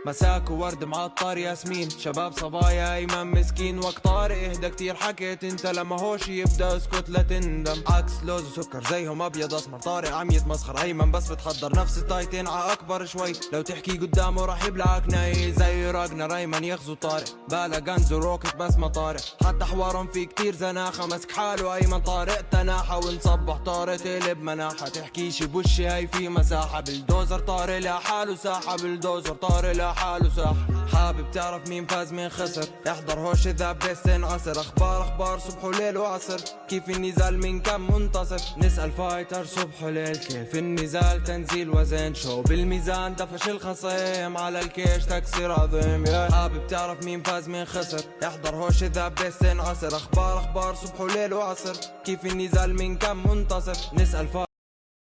مساك وورد معطر ياسمين. شباب صبايا ايمن مسكين. وقت طارق إهدى كتير. حكيت أنت لما هوش يبدأ اسكت لا تندم. عكس لوز وسكر زيهم أبيض أسمر. طارق عم يتمسخر. أيمن بس بتحضر نفس التايتين. ع أكبر شوي. لو تحكي قدامه راح يبلعك ناي. زي راجنا أيمن يغزو طارق. بالا غنز وروكت بس ما طارق. حتى حوارهم في كتير زناخة. مسك حاله أيمن. طارق تناحة ونصبح طارق تقلب مناحة. تحكيش بوشي هاي في مساحة. بالدوزر طارق لحاله ساحة. بالدوزر طارق لحاله ساحة حابب تعرف مين فاز مين خسر. احضر هوش ذا بس عصر. أخبار أخبار صبح وليل وعصر. كيف النزال من كم منتصف نسأل فايتر صبح وليل. كيف النزال؟ تنزيل وزن شو بالميزان؟ دفش الخصيم. على الكيش تكسير عظيم. حابب تعرف مين فاز مين خسر. احضر هوش ذا بس عصر. أخبار أخبار صبح وليل وعصر. كيف النزال من كم منتصف نسأل فايتر